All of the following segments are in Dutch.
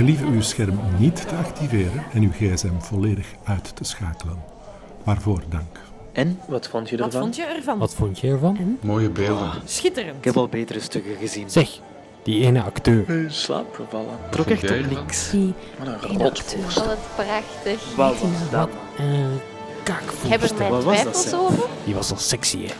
Gelieve uw scherm niet te activeren en uw gsm volledig uit te schakelen. Waarvoor dank. En? Wat vond je Wat ervan? vond je ervan? Wat vond je ervan? Mooie beelden. Schitterend. Ik heb al betere stukken gezien. Zeg, die ene acteur. In slaap gevallen. Trok echt op niks. Die Wat een. Wat prachtig. Wat was dat? Eh, Ik heb er Wat twijfels over. Die was al sexy, hè?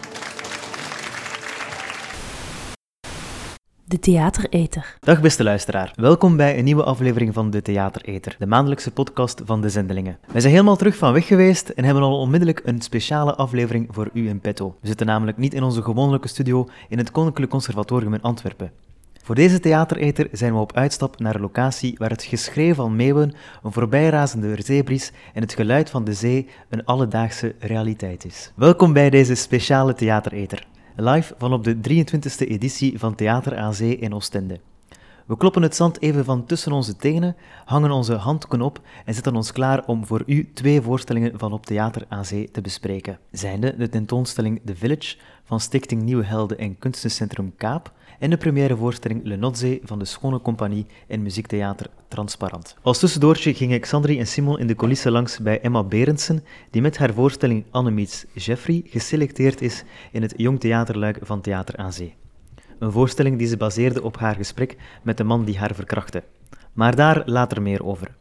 De Theatereter. Dag beste luisteraar, welkom bij een nieuwe aflevering van De Theatereter, de maandelijkse podcast van de Zendelingen. Wij zijn helemaal terug van weg geweest en hebben al onmiddellijk een speciale aflevering voor u in petto. We zitten namelijk niet in onze gewone studio in het Koninklijk Conservatorium in Antwerpen. Voor deze theatereter zijn we op uitstap naar een locatie waar het geschreeuw van meeuwen, een voorbijrazende zeebries en het geluid van de zee een alledaagse realiteit is. Welkom bij deze speciale theatereter. Live van op de 23e editie van Theater aan Zee in Oostende. We kloppen het zand even van tussen onze tenen, hangen onze handdoeken op en zetten ons klaar om voor u twee voorstellingen van op Theater aan te bespreken. Zijnde de tentoonstelling The Village van Stichting Nieuwe Helden en Kunstencentrum Kaap en de première voorstelling Le Notzee van de Schone Compagnie en muziektheater Transparant. Als tussendoortje gingen Xandri en Simon in de coulissen langs bij Emma Berendsen, die met haar voorstelling Anne meets Jeffrey geselecteerd is in het Jong Theaterluik van Theater aan Zee. Een voorstelling die ze baseerde op haar gesprek met de man die haar verkrachtte. Maar daar later meer over.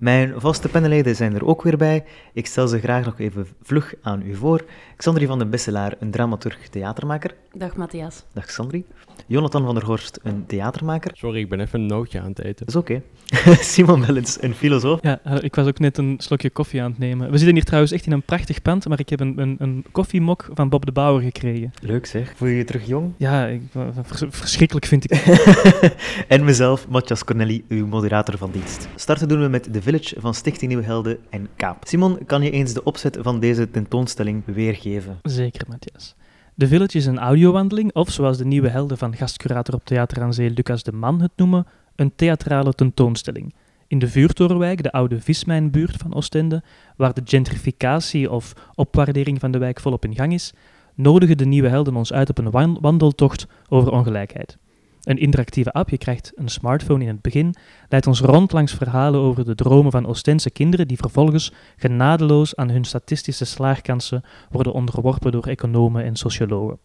Mijn vaste panelleden zijn er ook weer bij. Ik stel ze graag nog even vlug aan u voor. Xandri van den Besselaar, een dramaturg theatermaker. Dag Matthias. Dag Xandri. Jonathan van der Horst, een theatermaker. Sorry, ik ben even een nootje aan het eten. Dat is oké. Simon Wellens, een filosoof. Ja, eh, ik was ook net een slokje koffie aan het nemen. We zitten hier trouwens echt in een prachtig pand, maar ik heb een, een, een koffiemok van Bob de Bouwer gekregen. Leuk zeg. Voel je je terug jong? Ja, ik, eh, vers- verschrikkelijk vind ik het. en mezelf, Matthias Corneli, uw moderator van dienst. Starten doen we met The Village van Stichting Nieuwe Helden en Kaap. Simon, kan je eens de opzet van deze tentoonstelling weergeven? Zeker, Matthias. The Village is een audiowandeling, of zoals de nieuwe helden van gastcurator op Theater aan Zee Lucas de Man het noemen, een theatrale tentoonstelling. In de Vuurtorenwijk, de oude vismijnbuurt van Oostende, waar de gentrificatie of opwaardering van de wijk volop in gang is, nodigen de nieuwe helden ons uit op een wan- wandeltocht over ongelijkheid. Een interactieve app, je krijgt een smartphone in het begin, leidt ons rond langs verhalen over de dromen van Oostense kinderen die vervolgens genadeloos aan hun statistische slaagkansen worden onderworpen door economen en sociologen.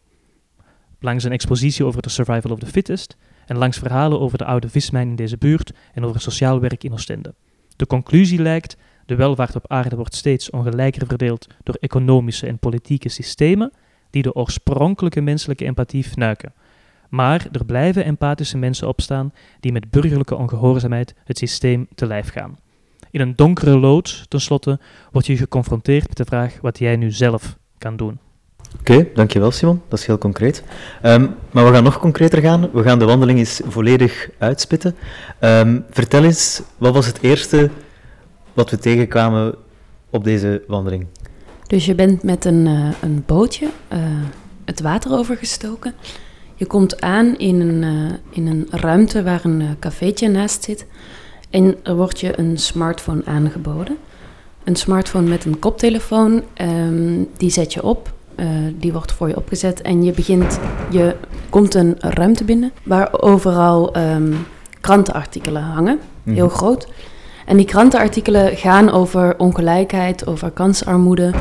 Langs een expositie over de survival of the fittest en langs verhalen over de oude vismijn in deze buurt en over sociaal werk in Oostende. De conclusie lijkt, de welvaart op aarde wordt steeds ongelijker verdeeld door economische en politieke systemen die de oorspronkelijke menselijke empathie fnuiken. Maar er blijven empathische mensen opstaan die met burgerlijke ongehoorzaamheid het systeem te lijf gaan. In een donkere loods, tenslotte, word je geconfronteerd met de vraag wat jij nu zelf kan doen. Oké, dankjewel Simon. Dat is heel concreet. Ehm, maar we gaan nog concreter gaan. We gaan de wandeling eens volledig uitspitten. Ehm, vertel eens, wat was het eerste wat we tegenkwamen op deze wandeling? Dus je bent met een, eh, een bootje eh, het water overgestoken. Je komt aan in een, eh, in een ruimte waar een eh, cafeetje naast zit. En er wordt je een smartphone aangeboden. Een smartphone met een koptelefoon. ehm, die zet je op. eh, die wordt voor je opgezet. En je begint, je komt een ruimte binnen waar overal ehm, krantenartikelen hangen. Heel Mhm. groot. En die krantenartikelen gaan over ongelijkheid, over kansarmoede.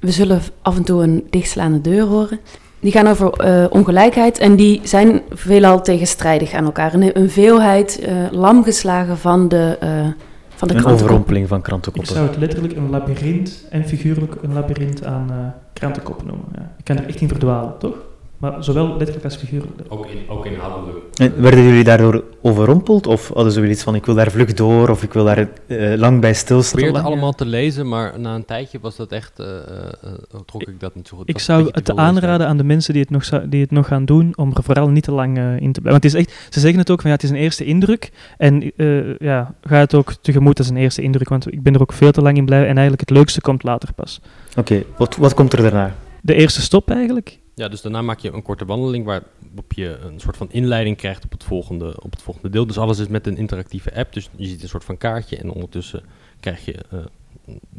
We zullen af en toe een dichtslaande deur horen. Die gaan over eh, ongelijkheid en die zijn veelal tegenstrijdig aan elkaar. Een, een veelheid, eh lamgeslagen van de, eh van de Een krantenkop. overrompeling van Ik krantenkoppen. zou het letterlijk een labyrint en figuurlijk een labyrint aan eh krantenkoppen noemen. Ja. Je kan er echt in verdwalen, toch? Maar zowel letterlijk als figuurlijk. Ook, in, ook inhoudelijk. En werden jullie daardoor overrompeld? Of hadden ze iets van, ik wil daar vlug door, of ik wil daar eh, lang bij Ik stilstaan? probeerde lang, allemaal te lezen, maar na een tijdje was dat echt, eh, eh, trok ik dat niet zo goed. Ik zou het aanraden aan de mensen die het nog, zou- die het nog gaan doen, om er vooral niet te lang in te blijven. Want het is echt, ze zeggen het ook van ja, het is een eerste indruk. En eh, ja, ga het ook tegemoet als een eerste indruk, want ik ben er ook veel te lang in blijven. En eigenlijk het leukste komt later pas. Oké, wat, wat komt er daarna? De eerste stop eigenlijk. Ja, dus daarna maak je een korte wandeling waarop je een soort van inleiding krijgt op het volgende, op het volgende deel. Dus alles is met een interactieve app, dus je ziet een soort van kaartje en ondertussen krijg je eh,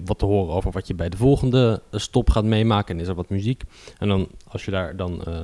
wat te horen over wat je bij de volgende eh, stop gaat meemaken en is er wat muziek. En dan als je daar dan eh,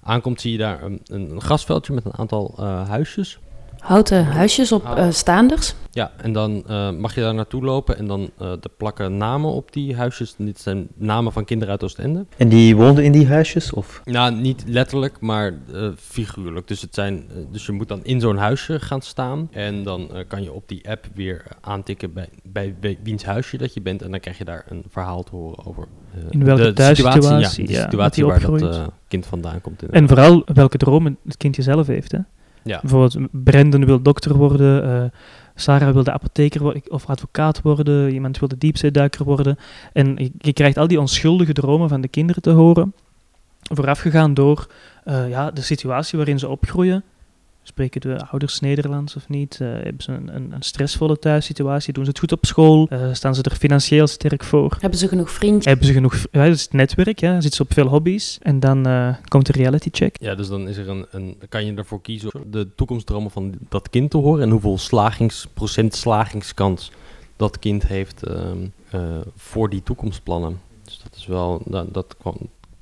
aankomt zie je daar een, een grasveldje met een aantal huisjes Houten huisjes op eh, staanders. Ja, en dan eh, mag je daar naartoe lopen en dan eh er plakken namen op die huisjes. Dit zijn namen van kinderen uit Oostende. En die woonden in die huisjes? Of? Nou, niet letterlijk, maar eh, figuurlijk. Dus, het zijn, dus je moet dan in zo'n huisje gaan staan. En dan eh, kan je op die app weer aantikken bij, bij wie- wiens huisje dat je bent. En dan krijg je daar een verhaal te horen over eh, In welke de thuissituatie, situatie, ja, de ja, situatie waar dat eh, kind vandaan komt. En vooral welke dromen het kindje zelf heeft. Hè? Ja. Bijvoorbeeld, Brendan wil dokter worden, eh, Sarah wilde apotheker of advocaat worden, iemand wilde diepzeeduiker worden. En je, je krijgt al die onschuldige dromen van de kinderen te horen, voorafgegaan door eh, ja, de situatie waarin ze opgroeien. Spreken de ouders Nederlands of niet? Eh, hebben ze een, een, een stressvolle thuissituatie? Doen ze het goed op school? Eh, staan ze er financieel sterk voor? Hebben ze genoeg vriendjes? Hebben ze genoeg... Ja, dat is het netwerk, ja. Zitten ze op veel hobby's? En dan eh, komt de reality check. Ja, dus dan is er een, een, dan kan je ervoor kiezen om de toekomstdromen van dat kind te horen en hoeveel slagings, procent slagingskans dat kind heeft ehm, eh, voor die toekomstplannen. Dus dat is wel, dat, dat kwam,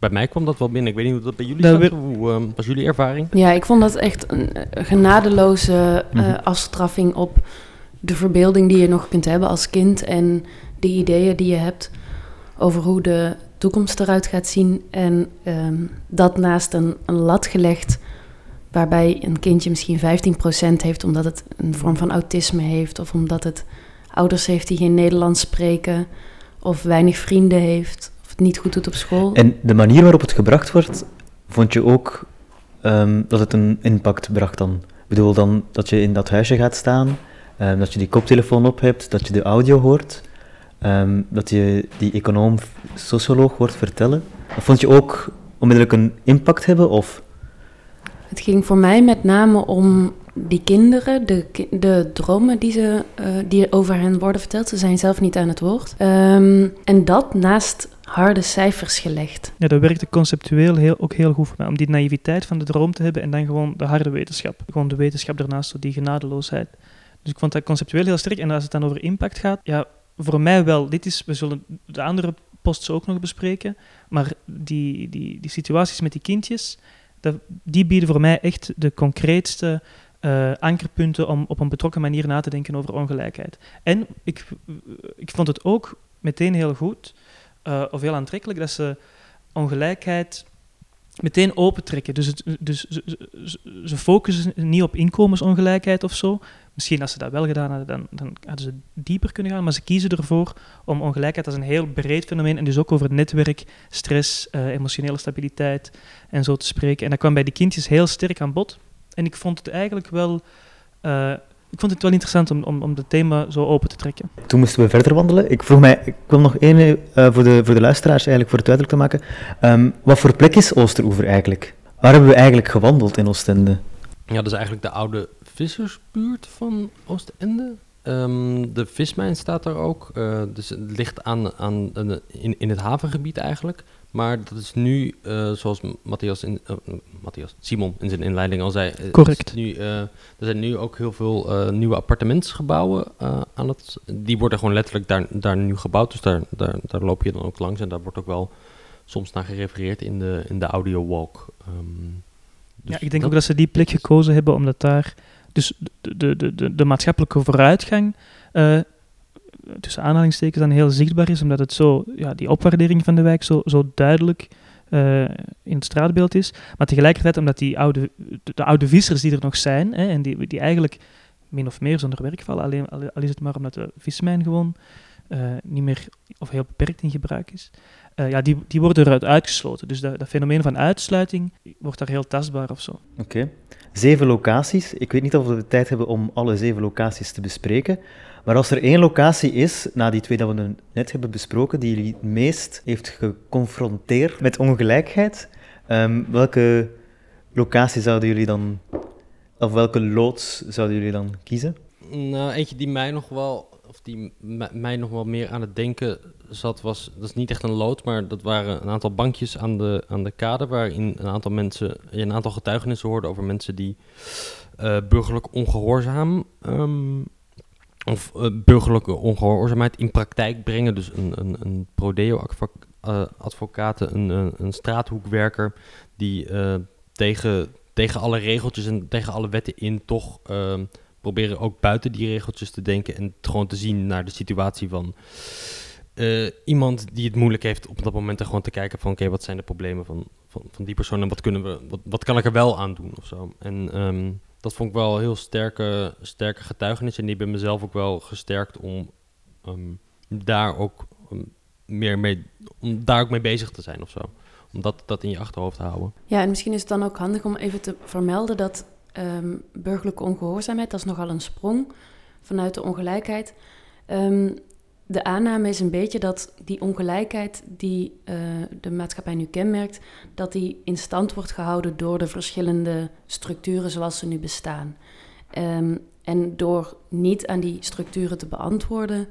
bij mij kwam dat wel binnen. Ik weet niet hoe dat bij jullie Dat zat. Hoe ehm, was jullie ervaring? Ja, ik vond dat echt een eh, genadeloze eh, Mhm. afstraffing op de verbeelding die je nog kunt hebben als kind en de ideeën die je hebt over hoe de toekomst eruit gaat zien. En ehm, dat naast een, een lat gelegd waarbij een kindje misschien 15% heeft omdat het een vorm van autisme heeft of omdat het ouders heeft die geen Nederlands spreken of weinig vrienden heeft het niet goed doet op school. En de manier waarop het gebracht wordt, vond je ook ehm, dat het een impact bracht dan? Ik bedoel dan dat je in dat huisje gaat staan, ehm, dat je die koptelefoon op hebt, dat je de audio hoort, ehm, dat je die econoom, socioloog hoort vertellen. Dat vond je ook onmiddellijk een impact hebben? Of Het ging voor mij met name om die kinderen, de, de dromen die, ze, eh, die over hen worden verteld. Ze zijn zelf niet aan het woord. En dat naast harde cijfers gelegd. Ja, dat werkte conceptueel heel, ook heel goed voor mij. Om die naïviteit van de droom te hebben en dan gewoon de harde wetenschap. Gewoon de wetenschap daarnaast, die genadeloosheid. Dus ik vond dat conceptueel heel sterk. En als het dan over impact gaat, ja, voor mij wel. Dit is, we zullen de andere posts ook nog bespreken. Maar die, die, die situaties met die kindjes, dat, die bieden voor mij echt de concreetste eh, ankerpunten om op een betrokken manier na te denken over ongelijkheid. En ik, ik vond het ook meteen heel goed, eh, of heel aantrekkelijk, dat ze ongelijkheid meteen opentrekken. Dus, het, dus ze, ze- focussen niet op inkomensongelijkheid of zo. Misschien als ze dat wel gedaan hadden, dan, dan hadden ze dieper kunnen gaan. Maar ze kiezen ervoor om ongelijkheid als een heel breed fenomeen en dus ook over netwerk, stress, eh, emotionele stabiliteit en zo te spreken. En dat kwam bij die kindjes heel sterk aan bod. En ik vond het eigenlijk wel... eh, ik vond het wel interessant om, om, om het thema zo open te trekken. toen moesten we verder wandelen. Ik vroeg mij, ik wil nog één eh, voor, de, voor de luisteraars eigenlijk voor het duidelijk te maken. Ehm, wat voor plek is Oosteroever eigenlijk? Waar hebben we eigenlijk gewandeld in Oostende? Ja, dat is eigenlijk de oude vissersbuurt van Oostende. Ehm, de vismijn staat daar ook. eh, dus het ligt aan, aan, aan- in, in het havengebied eigenlijk. Maar dat is nu, eh, zoals Matthias, in, eh, Matthias, Simon in zijn inleiding al zei. eh, Correct. Nu, er zijn nu ook heel veel nieuwe appartementsgebouwen aan het... Die worden gewoon letterlijk daar, daar nu gebouwd. Dus daar, daar, daar loop je dan ook langs. En daar wordt ook wel soms naar gerefereerd in de, in de audio walk. Ehm, dus ja, ik denk ook dat ze die plek gekozen hebben omdat daar dus de, de, de, de, de maatschappelijke vooruitgang tussen aanhalingstekens dan heel zichtbaar is, omdat het zo, ja, die opwaardering van de wijk zo, zo duidelijk eh, in het straatbeeld is. Maar tegelijkertijd omdat die oude, de, de oude vissers die er nog zijn, hè, en die, die eigenlijk min of meer zonder werk vallen, alleen, al al is het maar omdat de vismijn gewoon eh, niet meer of heel beperkt in gebruik is. Eh, ja, die, die worden eruit uitgesloten. Dus dat, dat fenomeen van uitsluiting wordt daar heel tastbaar of zo. Oké. Zeven locaties. Ik weet niet of we de tijd hebben om alle zeven locaties te bespreken. Maar als er één locatie is, na die twee dat we nu net hebben besproken, die jullie het meest heeft geconfronteerd met ongelijkheid, ehm, welke locatie zouden jullie dan, of welke loods zouden jullie dan kiezen? Nou, eentje die mij nog wel, of die mij nog wel meer aan het denken zat, was, dat is niet echt een lood, maar dat waren een aantal bankjes aan de, aan de kade, waarin een aantal mensen, een aantal getuigenissen hoorde over mensen die eh, burgerlijk ongehoorzaam, ehm, of eh, burgerlijke ongehoorzaamheid in praktijk brengen. Dus een, een, een prodeo-advocaat, een, een, een straathoekwerker die eh, tegen tegen alle regeltjes en tegen alle wetten in toch ehm, proberen ook buiten die regeltjes te denken en gewoon te zien naar de situatie van eh, iemand die het moeilijk heeft op dat moment en gewoon te kijken van oké, wat zijn de problemen van, van, van die persoon en wat kunnen we, wat, wat kan ik er wel aan doen of zo. En ehm, dat vond ik wel een heel sterke, sterke getuigenis en die bij mezelf ook wel gesterkt om ehm, daar ook ehm, meer mee, om daar ook mee bezig te zijn of zo. Om dat, dat in je achterhoofd te houden. Ja, en misschien is het dan ook handig om even te vermelden dat ehm, burgerlijke ongehoorzaamheid, dat is nogal een sprong vanuit de ongelijkheid. Ehm, de aanname is een beetje dat die ongelijkheid die eh, de maatschappij nu kenmerkt, dat die in stand wordt gehouden door de verschillende structuren zoals ze nu bestaan. Ehm, en door niet aan die structuren te beantwoorden,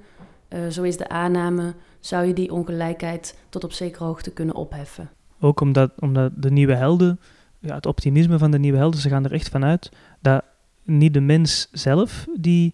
eh, zo is de aanname, zou je die ongelijkheid tot op zekere hoogte kunnen opheffen. Ook omdat, omdat de nieuwe helden, ja, het optimisme van de nieuwe helden, ze gaan er echt vanuit dat niet de mens zelf die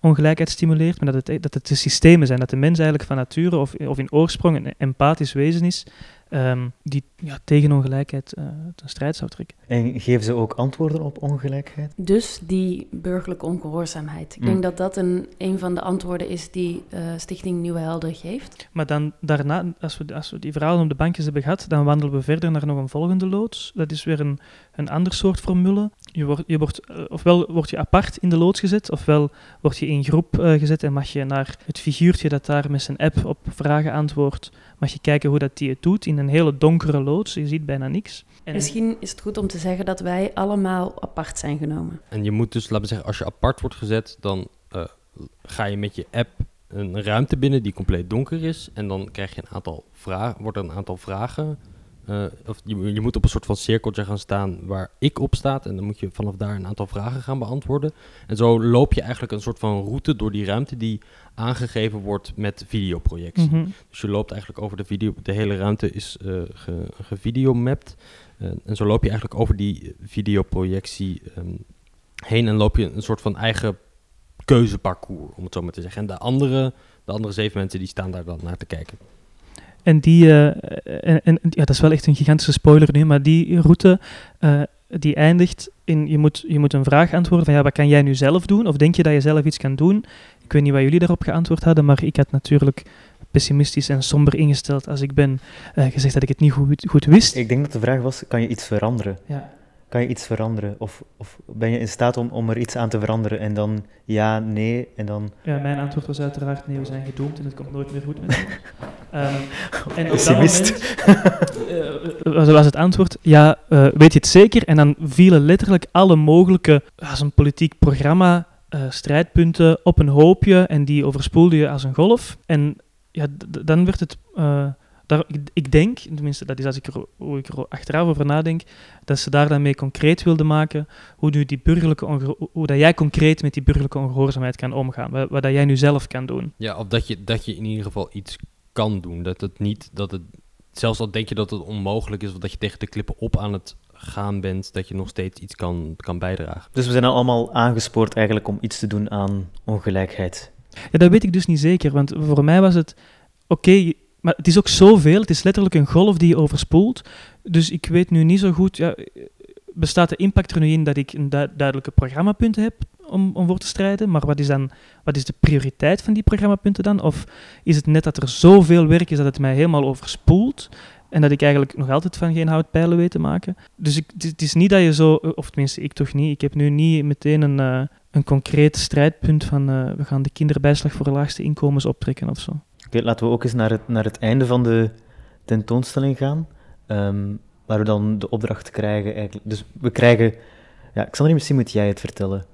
ongelijkheid stimuleert, maar dat het, dat het de systemen zijn. Dat de mens eigenlijk van nature of, of in oorsprong een empathisch wezen is ehm, die ja, tegen ongelijkheid eh, ten strijd zou trekken. En geven ze ook antwoorden op ongelijkheid? Dus die burgerlijke ongehoorzaamheid. Ik Mm. denk dat dat een, een van de antwoorden is die eh, Stichting Nieuwe Helden geeft. Maar dan daarna, als we, als we die verhalen op de bankjes hebben gehad, dan wandelen we verder naar nog een volgende loods. Dat is weer een, een ander soort formule. Je wordt, je wordt, eh, ofwel word je apart in de loods gezet, ofwel word je in groep eh, gezet en mag je naar het figuurtje dat daar met zijn app op vragen antwoordt, mag je kijken hoe dat die het doet in een hele donkere loods. Je ziet bijna niks. En Misschien is het goed om te zeggen dat wij allemaal apart zijn genomen. En je moet dus, laten we zeggen, als je apart wordt gezet, dan eh, ga je met je app een ruimte binnen die compleet donker is. En dan krijg je een aantal vragen, wordt er een aantal vragen. Eh, of je, je moet op een soort van cirkeltje gaan staan waar ik op staat. En dan moet je vanaf daar een aantal vragen gaan beantwoorden. En zo loop je eigenlijk een soort van route door die ruimte die aangegeven wordt met videoprojectie. Mhm. Dus je loopt eigenlijk over de video. De hele ruimte is eh ge, gevideomapt. Eh, en zo loop je eigenlijk over die videoprojectie ehm, heen en loop je een soort van eigen keuzeparcours, om het zo maar te zeggen. En de andere, de andere zeven mensen die staan daar dan naar te kijken. En die, eh, en, en, ja, dat is wel echt een gigantische spoiler nu, maar die route eh, die eindigt in, je moet, je moet een vraag antwoorden van ja, wat kan jij nu zelf doen? Of denk je dat je zelf iets kan doen? Ik weet niet wat jullie daarop geantwoord hadden, maar ik had natuurlijk pessimistisch en somber ingesteld als ik ben eh, gezegd dat ik het niet goed, goed wist. Ik denk dat de vraag was, kan je iets veranderen? Ja. Kan je iets veranderen? Of, of ben je in staat om, om er iets aan te veranderen? En dan ja, nee, en dan... Ja, mijn antwoord was uiteraard nee, we zijn gedoemd en het komt nooit meer goed met. Ehm, en op dat Pessimist. moment eh, was, was het antwoord, ja, eh, weet je het zeker? En dan vielen letterlijk alle mogelijke, als een politiek programma, eh, strijdpunten op een hoopje en die overspoelde je als een golf. En ja, dan werd het... daar, ik, ik denk, tenminste dat is als ik er, hoe ik er achteraf over nadenk, dat ze daar dan mee concreet wilden maken hoe, nu die burgerlijke hoe dat jij concreet met die burgerlijke ongehoorzaamheid kan omgaan. Wat, wat dat jij nu zelf kan doen. Ja, of dat je, dat je in ieder geval iets kan doen. Dat het niet, dat het, zelfs al denk je dat het onmogelijk is, of dat je tegen de klippen op aan het gaan bent, dat je nog steeds iets kan, kan bijdragen. Dus we zijn allemaal aangespoord eigenlijk om iets te doen aan ongelijkheid. Ja, dat weet ik dus niet zeker, want voor mij was het oké, maar het is ook zoveel. Het is letterlijk een golf die je overspoelt. Dus ik weet nu niet zo goed, ja, bestaat de impact er nu in dat ik een du- duidelijke programmapunten heb om, om voor te strijden? Maar wat is dan wat is de prioriteit van die programmapunten dan? Of is het net dat er zoveel werk is dat het mij helemaal overspoelt? En dat ik eigenlijk nog altijd van geen hout pijlen weet te maken. Dus ik, het, is- niet dat je zo, of tenminste ik toch niet, ik heb nu niet meteen een, eh, een concreet strijdpunt van eh, we gaan de kinderbijslag voor de laagste inkomens optrekken of zo. Oké, laten we ook eens naar het, naar het einde van de tentoonstelling gaan. ehm, waar we dan de opdracht krijgen eigenlijk. Dus we krijgen... Ja, Xander, misschien moet jij het vertellen.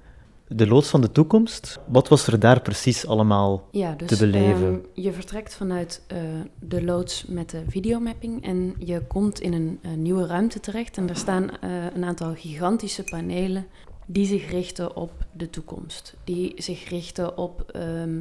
De loods van de toekomst, wat was er daar precies allemaal? Ja, dus Te beleven. ehm, je vertrekt vanuit eh, de loods met de videomapping en je komt in een, nieuwe ruimte terecht. En er staan eh, een aantal gigantische panelen die zich richten op de toekomst. Die zich richten op ehm,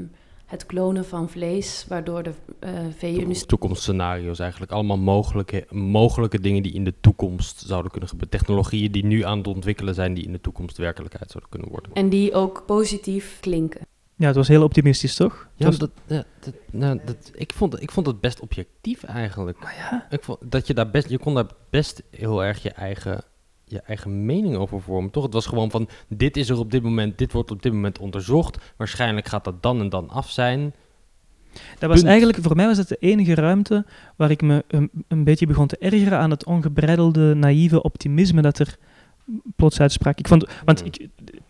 het klonen van vlees, waardoor de eh VU-industrie... Toekomstscenario's eigenlijk. Allemaal mogelijke, mogelijke dingen die in de toekomst zouden kunnen gebeuren. Technologieën die nu aan het ontwikkelen zijn, die in de toekomst werkelijkheid zouden kunnen worden. En die ook positief klinken. Ja, het was heel optimistisch, toch? Ja, was- dat, ja, dat, nou, dat, ik, vond, ik vond het best objectief eigenlijk. Ja, Ik vond dat je daar best, je kon daar best heel erg je eigen, je eigen mening over vormen, toch? Het was gewoon van, dit is er op dit moment, dit wordt op dit moment onderzocht. Waarschijnlijk gaat dat dan en dan af zijn. Dat was Punt. eigenlijk, voor mij was het de enige ruimte waar ik me een, een beetje begon te ergeren aan het ongebreidelde, naïeve optimisme dat er plots uitsprak. Ik vond, want ik,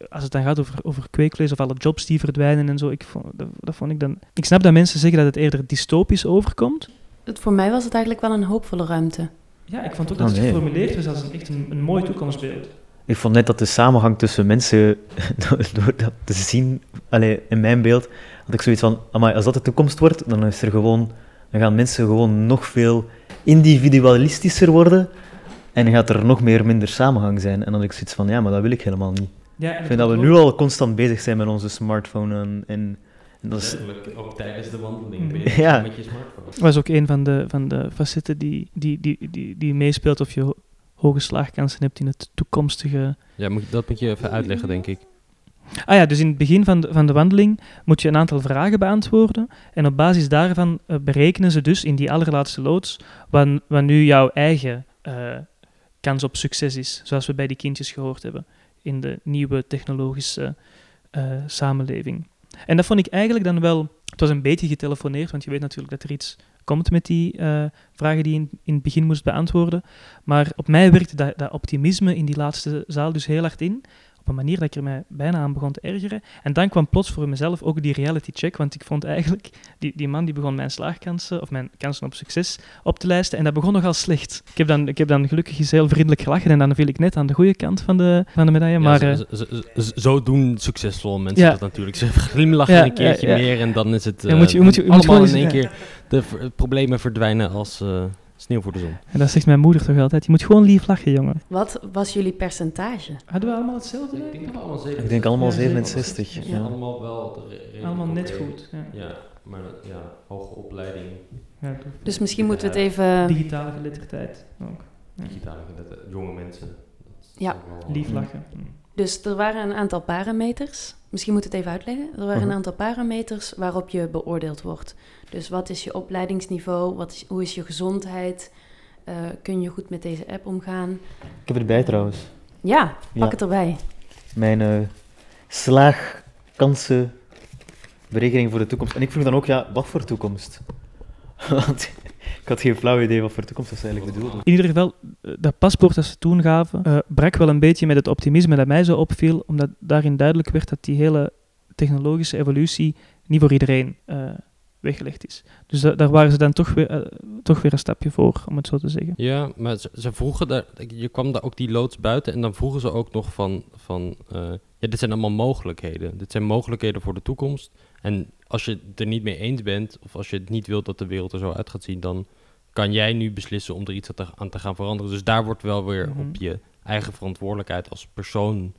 als het dan gaat over, over kweekvlees of alle jobs die verdwijnen en zo, ik vond, dat, dat vond ik dan... Ik snap dat mensen zeggen dat het eerder dystopisch overkomt. Het, voor mij was het eigenlijk wel een hoopvolle ruimte. Ja, ik vond ook Oh, dat het geformuleerd was als een, echt een, een mooi toekomstbeeld. Ik vond net dat de samenhang tussen mensen, door, dat te zien, allee, in mijn beeld, had ik zoiets van, amai, als dat de toekomst wordt, dan is er gewoon, dan gaan mensen gewoon nog veel individualistischer worden en dan gaat er nog meer minder samenhang zijn. En dan had ik zoiets van, ja, maar dat wil ik helemaal niet. Ja, Ik vind dat we nu al constant bezig zijn met onze smartphone en, en, en dat is... Letterlijk, ook tijdens de wandeling Mm. ben je Ja. met je smartphone. was ook een van de, van de facetten die, die, die, die, die meespeelt of je ho- hoge slaagkansen hebt in het toekomstige... Ja, moet, dat moet je even uitleggen, denk ik. Ah ja, dus in het begin van de, van de wandeling moet je een aantal vragen beantwoorden. En op basis daarvan eh, berekenen ze dus in die allerlaatste loods wat, wat nu jouw eigen eh, kans op succes is. Zoals we bij die kindjes gehoord hebben in de nieuwe technologische eh, samenleving. En dat vond ik eigenlijk dan wel... Het was een beetje getelefoneerd, want je weet natuurlijk dat er iets komt met die eh, vragen die je in, het begin moest beantwoorden. Maar op mij werkte dat, dat optimisme in die laatste zaal dus heel hard in. Op een manier dat ik er mij bijna aan begon te ergeren. En dan kwam plots voor mezelf ook die reality check, want ik vond eigenlijk, die, die man die begon mijn slaagkansen, of mijn kansen op succes, op te lijsten. En dat begon nogal slecht. Ik heb dan, ik heb dan gelukkig eens heel vriendelijk gelachen en dan viel ik net aan de goede kant van de, van de medaille. maar, Ja, eh, zo, zo- zo- zo- zo doen succesvolle mensen Ja. dat natuurlijk. Ze glimlachen Ja, een keertje meer en dan is het Ja, eh, moet je- moet je- allemaal in één keer de problemen verdwijnen als eh, sneeuw voor de zon. en dat zegt mijn moeder toch altijd, je moet gewoon lief lachen, jongen. Wat was jullie percentage? Hadden we allemaal hetzelfde? allemaal Ik denk allemaal Ja, 67. Ja. Ja. Allemaal wel Allemaal net goed. Ja. Ja, maar ja, hoge opleiding, Ja. Dus misschien moeten we het even... Digitale geletterdheid ook. digitale geletterde- jonge mensen. Ja. Lief lachen. Dus er waren een aantal parameters. Misschien moet ik het even uitleggen. Er waren Mhm. een aantal parameters waarop je beoordeeld wordt. Dus wat is je opleidingsniveau? Wat is, hoe is je gezondheid? Eh, kun je goed met deze app omgaan? Ik heb erbij trouwens. Ja, pak Ja. het erbij. Mijn eh slaagkansenberekening voor de toekomst. En ik vroeg dan ook, ja, wat voor toekomst? Want ik had geen flauw idee wat voor toekomst dat ze eigenlijk bedoelden. In ieder geval, eh, dat paspoort dat ze toen gaven, eh, brak wel een beetje met het optimisme dat mij zo opviel, omdat daarin duidelijk werd dat die hele technologische evolutie niet voor iedereen eh, weggelegd is. Dus da- daar waren ze dan toch weer, toch weer een stapje voor, om het zo te zeggen. Ja, maar ze, ze vroegen daar, je kwam daar ook die loods buiten en dan vroegen ze ook nog van, van eh, ja, dit zijn allemaal mogelijkheden. Dit zijn mogelijkheden voor de toekomst. En als je het er niet mee eens bent, of als je het niet wilt dat de wereld er zo uit gaat zien, dan kan jij nu beslissen om er iets aan te, aan te gaan veranderen. Dus daar wordt wel weer Mhm. op je eigen verantwoordelijkheid als persoon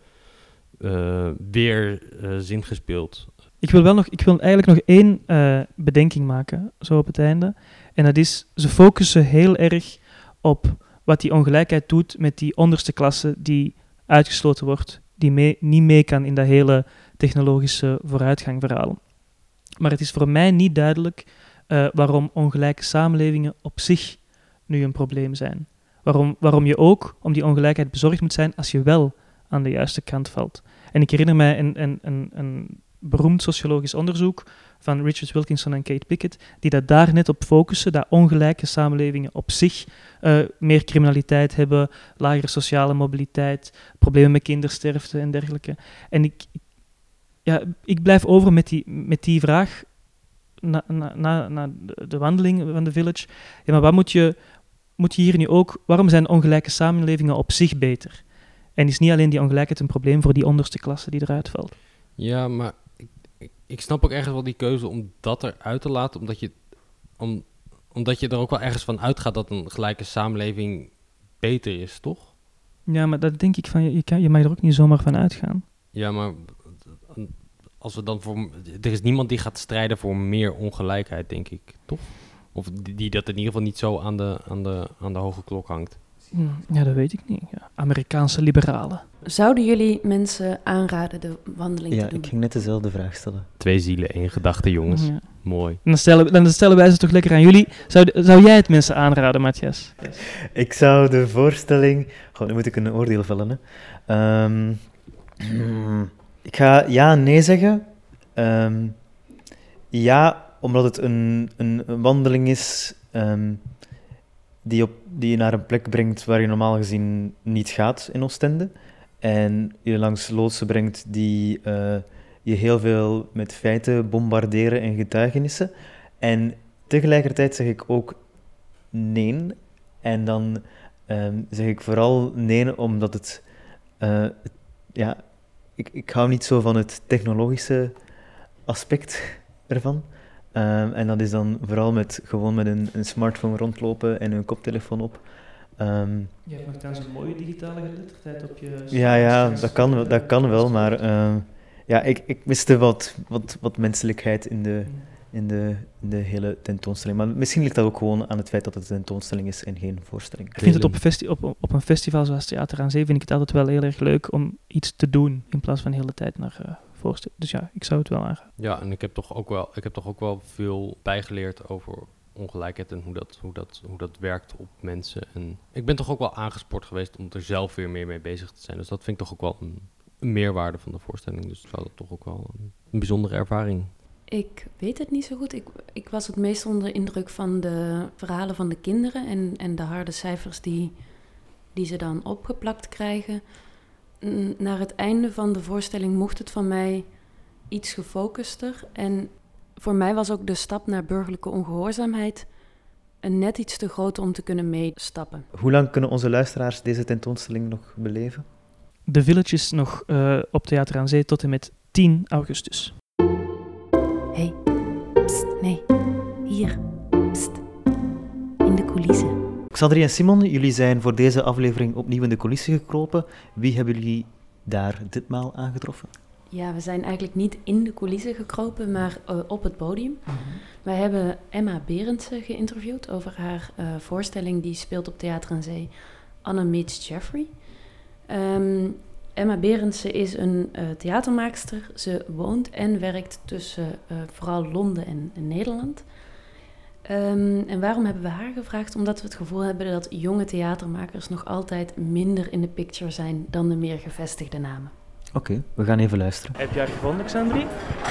eh, weer eh, zin gespeeld. Ik wil, wel nog, ik wil eigenlijk nog één eh, bedenking maken, zo op het einde. En dat is, ze focussen heel erg op wat die ongelijkheid doet met die onderste klasse die uitgesloten wordt, die mee, niet mee kan in dat hele technologische vooruitgang verhaal. Maar het is voor mij niet duidelijk eh, waarom ongelijke samenlevingen op zich nu een probleem zijn. Waarom, waarom je ook om die ongelijkheid bezorgd moet zijn als je wel aan de juiste kant valt. En ik herinner mij een, een, een, een beroemd sociologisch onderzoek van Richard Wilkinson en Kate Pickett, die dat daar net op focussen, dat ongelijke samenlevingen op zich eh, meer criminaliteit hebben, lagere sociale mobiliteit, problemen met kindersterfte en dergelijke. En ik, ik- ja, ik blijf over met die, met die vraag na, na, na, na de- de wandeling van de village. Ja, maar wat moet je, moet je hier nu ook... Waarom zijn ongelijke samenlevingen op zich beter? En is niet alleen die ongelijkheid een probleem voor die onderste klasse die eruit valt? Ja, maar ik, ik, ik snap ook ergens wel die keuze om dat eruit te laten, omdat je, om, omdat je er ook wel ergens van uitgaat dat een gelijke samenleving beter is, toch? Ja, maar dat denk ik van, je, je, kan, je mag er ook niet zomaar van uitgaan. Ja, maar als we dan voor. Er is niemand die gaat strijden voor meer ongelijkheid, denk ik, toch? Of die, die dat in ieder geval niet zo aan de, aan de, aan de hoge klok hangt. Ja, dat weet ik niet. Ja. Amerikaanse liberalen. Zouden jullie mensen aanraden de wandeling Ja, te doen? ik ging net dezelfde vraag stellen. Twee zielen, één gedachte, jongens. Ja. Mooi. Dan, stellen, dan stellen wij ze toch lekker aan jullie. Zou, zou jij het mensen aanraden, Matthias? Ik zou de voorstelling... Goh, nu moet ik een oordeel vellen, hè. Ehm, hmm, ik ga ja en nee zeggen. Ehm, ja, omdat het een, een, wandeling is ehm, die, op, die je naar een plek brengt waar je normaal gezien niet gaat in Oostende. En je langs loodsen brengt die eh, je heel veel met feiten bombarderen en getuigenissen. En tegelijkertijd zeg ik ook nee. En dan ehm, zeg ik vooral nee omdat het... eh, het- ja, ik, ik hou niet zo van het technologische aspect ervan. Ehm, en dat is dan vooral met gewoon met een, een smartphone rondlopen en een koptelefoon op. Ehm, Je hebt dan zo'n mooie digitale geletterdheid op je... ja, ja, dat kan, wel- dat kan wel, maar ehm, ja, ik, ik miste wat, wat, wat menselijkheid in de, in, de, in de hele tentoonstelling. Maar misschien ligt dat ook gewoon aan het feit dat het een tentoonstelling is en geen voorstelling. Ik vind het op, festi- op, op een festival zoals Theater aan Zee vind ik het altijd wel heel erg leuk om iets te doen in plaats van de hele tijd naar uh, voorstellingen. Dus ja, ik zou het wel aangaan. Ja, en ik heb toch ook wel, ik heb toch ook wel veel bijgeleerd over ongelijkheid en hoe dat, hoe, dat, hoe dat werkt op mensen. En ik ben toch ook wel aangespoord geweest om er zelf weer meer mee bezig te zijn. Dus dat vind ik toch ook wel een, een meerwaarde van de voorstelling. Dus ik zou dat toch ook wel een, een bijzondere ervaring Ik weet het niet zo goed. Ik, ik was het meest onder de indruk van de verhalen van de kinderen en, en de harde cijfers die, die ze dan opgeplakt krijgen. Naar het einde van de voorstelling mocht het van mij iets gefocuster. En voor mij was ook de stap naar burgerlijke ongehoorzaamheid een net iets te groot om te kunnen meestappen. Hoe lang kunnen onze luisteraars deze tentoonstelling nog beleven? De Village is nog uh, op Theater aan Zee tot en met 10 augustus. Xandri en Simon, jullie zijn voor deze aflevering opnieuw in de coulissen gekropen. Wie hebben jullie daar ditmaal aangetroffen? Ja, we zijn eigenlijk niet in de coulissen gekropen, maar uh, op het podium. Mm-hmm. Wij hebben Emma Berendsen geïnterviewd over haar uh, voorstelling die speelt op Theater aan Zee, Anna Meets Jeffrey. Um, Emma Berendsen is een uh, theatermaakster. Ze woont en werkt tussen vooral Londen en, en Nederland. Um, en waarom hebben we haar gevraagd? Omdat we het gevoel hebben dat jonge theatermakers nog altijd minder in de picture zijn dan de meer gevestigde namen. Oké, okay, we gaan even luisteren. Heb je haar gevonden, Xandri?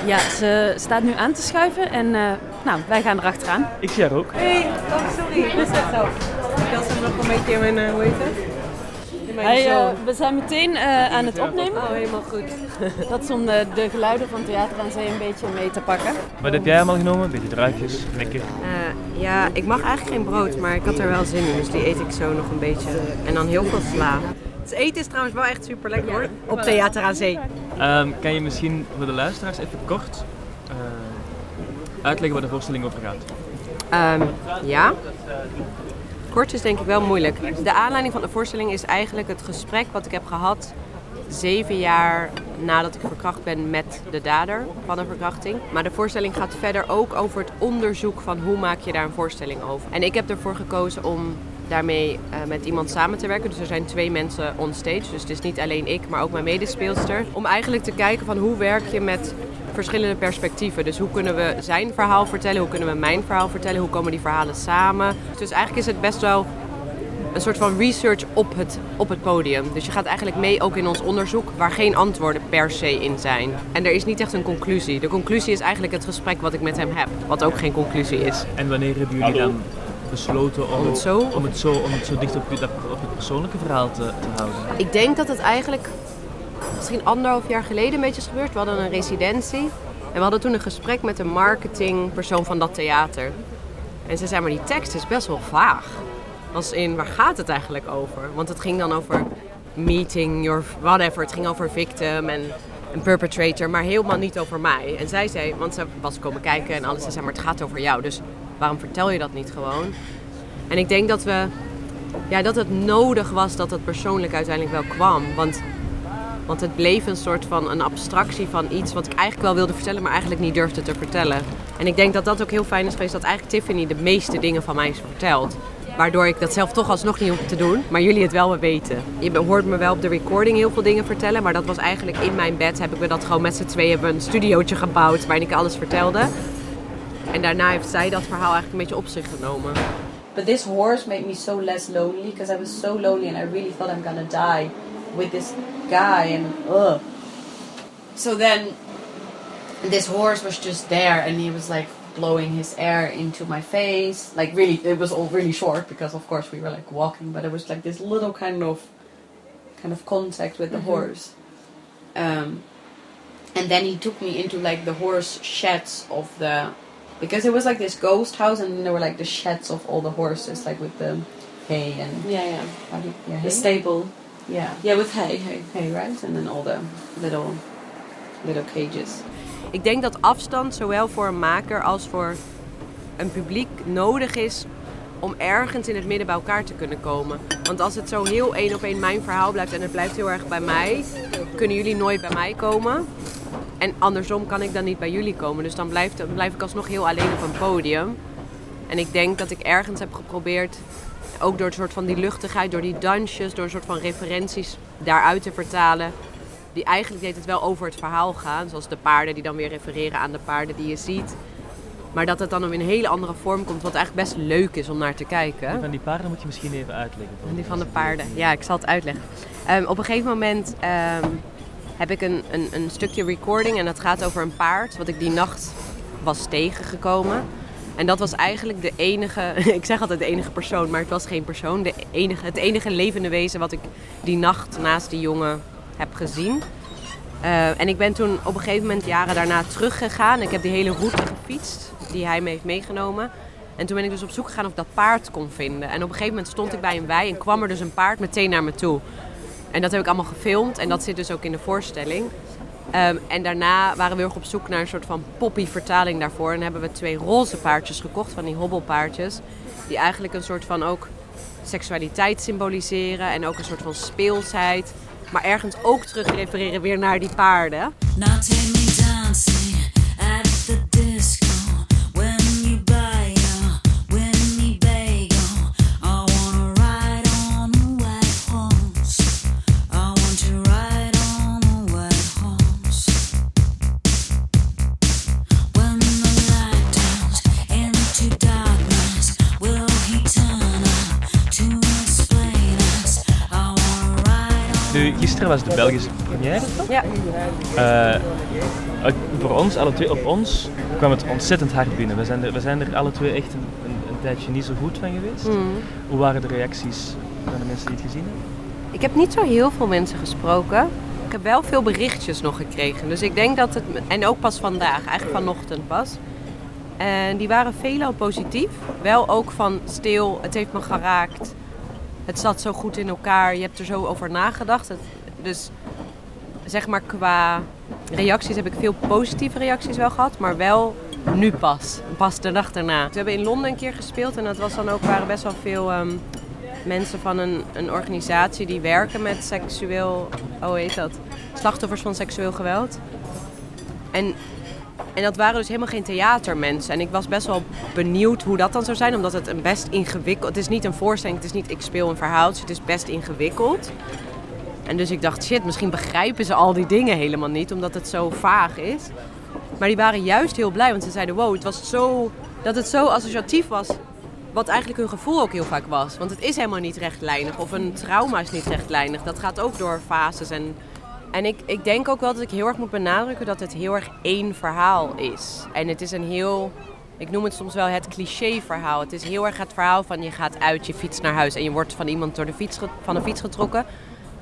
Ja, ze staat nu aan te schuiven en uh, nou, wij gaan erachteraan. Ik zie haar ook. Hey, oh sorry, dat is echt zo. Ik ze nog een beetje in mijn, uh, hoe heet het? Hey, uh, we zijn meteen uh, aan het opnemen. Oh, helemaal goed. Dat is om de, de, geluiden van Theater aan Zee een beetje mee te pakken. Wat heb jij allemaal genomen? Een beetje druifjes, lekker. Uh, ja, ik mag eigenlijk geen brood, maar ik had er wel zin in. Dus die eet ik zo nog een beetje. En dan heel veel sla. Het eten is trouwens wel echt super lekker hoor. Op Theater aan Zee. Um, kan je misschien voor de luisteraars even kort uh, uitleggen waar de voorstelling over gaat? Um, ja. Kort is denk ik wel moeilijk. De aanleiding van de voorstelling is eigenlijk het gesprek wat ik heb gehad zeven jaar nadat ik verkracht ben met de dader van een verkrachting. Maar de voorstelling gaat verder ook over het onderzoek van hoe maak je daar een voorstelling over. En ik heb ervoor gekozen om daarmee uh, met iemand samen te werken. Dus er zijn twee mensen on stage. Dus het is niet alleen ik, maar ook mijn medespeelster. Om eigenlijk te kijken van hoe werk je met verschillende perspectieven. Dus hoe kunnen we zijn verhaal vertellen? Hoe kunnen we mijn verhaal vertellen? Hoe komen die verhalen samen? Dus eigenlijk is het best wel een soort van research op het, op het podium. Dus je gaat eigenlijk mee ook in ons onderzoek waar geen antwoorden per se in zijn. En er is niet echt een conclusie. De conclusie is eigenlijk het gesprek wat ik met hem heb. Wat ook geen conclusie is. En wanneer hebben jullie dan besloten om, om, het zo, om, het zo, om het zo dicht op op je persoonlijke verhaal te, te houden? Ik denk dat het eigenlijk misschien anderhalf jaar geleden een beetje gebeurd. We hadden een residentie. En we hadden toen een gesprek met een marketingpersoon van dat theater. En ze zei, maar die tekst is best wel vaag. Als in, waar gaat het eigenlijk over? Want het ging dan over meeting your whatever. Het ging over victim en een perpetrator, maar helemaal niet over mij. En zij zei, want ze was komen kijken en alles. Ze zei, maar het gaat over jou. Dus waarom vertel je dat niet gewoon? En ik denk dat we, ja, dat het nodig was dat het persoonlijk uiteindelijk wel kwam. Want, want het bleef een soort van een abstractie van iets wat ik eigenlijk wel wilde vertellen, maar eigenlijk niet durfde te vertellen. En ik denk dat dat ook heel fijn is geweest dat eigenlijk Tiffany de meeste dingen van mij is verteld. Waardoor ik dat zelf toch alsnog niet hoef te doen, maar jullie het wel weten. Je hoort me wel op de recording heel veel dingen vertellen, maar dat was eigenlijk in mijn bed heb ik me dat gewoon met z'n tweeën hebben een studiootje gebouwd waarin ik alles vertelde. En daarna heeft zij dat verhaal eigenlijk een beetje op zich genomen. But this horse made me so less lonely because I was so lonely and I really thought I'm gonna die with this guy and ugh. So then this horse was just there and he was like blowing his air into my face. Like really it was all really short because of course we were like walking, but it was like this little kind of kind of contact with the horse. Um and then he took me into like the horse sheds of the because it was like this ghost house and then there were like the sheds of all the horses like with the hay and Yeah, yeah. you, yeah, The hay? stable. Yeah Yeah, with hay, hay. hay right and then all the little little cages Ik denk dat afstand zowel voor een maker als voor een publiek nodig is om ergens in het midden bij elkaar te kunnen komen. Want als het zo heel één op één mijn verhaal blijft en het blijft heel erg bij mij, kunnen jullie nooit bij mij komen. En andersom kan ik dan niet bij jullie komen. Dus dan blijf, dan blijf ik alsnog heel alleen op een podium. En ik denk dat ik ergens heb geprobeerd, ook door een soort van die luchtigheid, door die dansjes, door een soort van referenties daaruit te vertalen. Die eigenlijk deed het wel over het verhaal gaan. Zoals de paarden die dan weer refereren aan de paarden die je ziet. Maar dat het dan in een hele andere vorm komt, wat eigenlijk best leuk is om naar te kijken. Van die paarden moet je misschien even uitleggen. die van de paarden. Ja, ik zal het uitleggen. Ehm, op een gegeven moment ehm, heb ik een, een, een stukje recording en dat gaat over een paard wat ik die nacht was tegengekomen. En dat was eigenlijk de enige, ik zeg altijd de enige persoon, maar het was geen persoon. De enige, het enige levende wezen wat ik die nacht naast die jongen heb gezien. Eh, en ik ben toen op een gegeven moment jaren daarna teruggegaan. Ik heb die hele route gefietst die hij me heeft meegenomen. En toen ben ik dus op zoek gegaan of ik dat paard kon vinden. En op een gegeven moment stond ik bij een wei en kwam er dus een paard meteen naar me toe. En dat heb ik allemaal gefilmd en dat zit dus ook in de voorstelling. Ehm, en daarna waren we op zoek naar een soort van poppy vertaling daarvoor. En hebben we twee roze paardjes gekocht, van die hobbelpaardjes. Die eigenlijk een soort van ook seksualiteit symboliseren en ook een soort van speelsheid. Maar ergens ook terug refereren weer naar die paarden. Take me dancing at the disco. Gisteren was de Belgische première. Ja. Eh, voor ons, alle twee, op ons kwam het ontzettend hard binnen. We zijn er, we zijn er alle twee echt een, een, een tijdje niet zo goed van geweest. Mhm. Hoe waren de reacties van de mensen die het gezien hebben? Ik heb niet zo heel veel mensen gesproken. Ik heb wel veel berichtjes nog gekregen. Dus ik denk dat het... En ook pas vandaag, eigenlijk vanochtend pas. En die waren veelal positief. Wel ook van stil, het heeft me geraakt. Het zat zo goed in elkaar. Je hebt er zo over nagedacht. Het- dus zeg maar qua reacties heb ik veel positieve reacties wel gehad. Maar wel nu pas. Pas de dag daarna. We hebben in Londen een keer gespeeld. En dat was dan ook, waren best wel veel... ehm, mensen van een, een organisatie die werken met seksueel, oh heet dat? Slachtoffers van seksueel geweld. En, en dat waren dus helemaal geen theatermensen. En ik was best wel benieuwd hoe dat dan zou zijn, omdat het een best ingewikkeld... Het is niet een voorstelling, het is niet ik speel een verhaaltje, het is best ingewikkeld. En dus ik dacht, shit, misschien begrijpen ze al die dingen helemaal niet, omdat het zo vaag is. Maar die waren juist heel blij, want ze zeiden, wow, het was zo... Dat het zo associatief was wat eigenlijk hun gevoel ook heel vaak was. Want het is helemaal niet rechtlijnig. Of een trauma is niet rechtlijnig. Dat gaat ook door fases. En, en ik, ik denk ook wel dat ik heel erg moet benadrukken dat het heel erg één verhaal is. En het is een heel... Ik noem het soms wel het cliché-verhaal. Het is heel erg het verhaal van je gaat uit, je fiets naar huis... en je wordt van iemand door de fiets, van de fiets getrokken.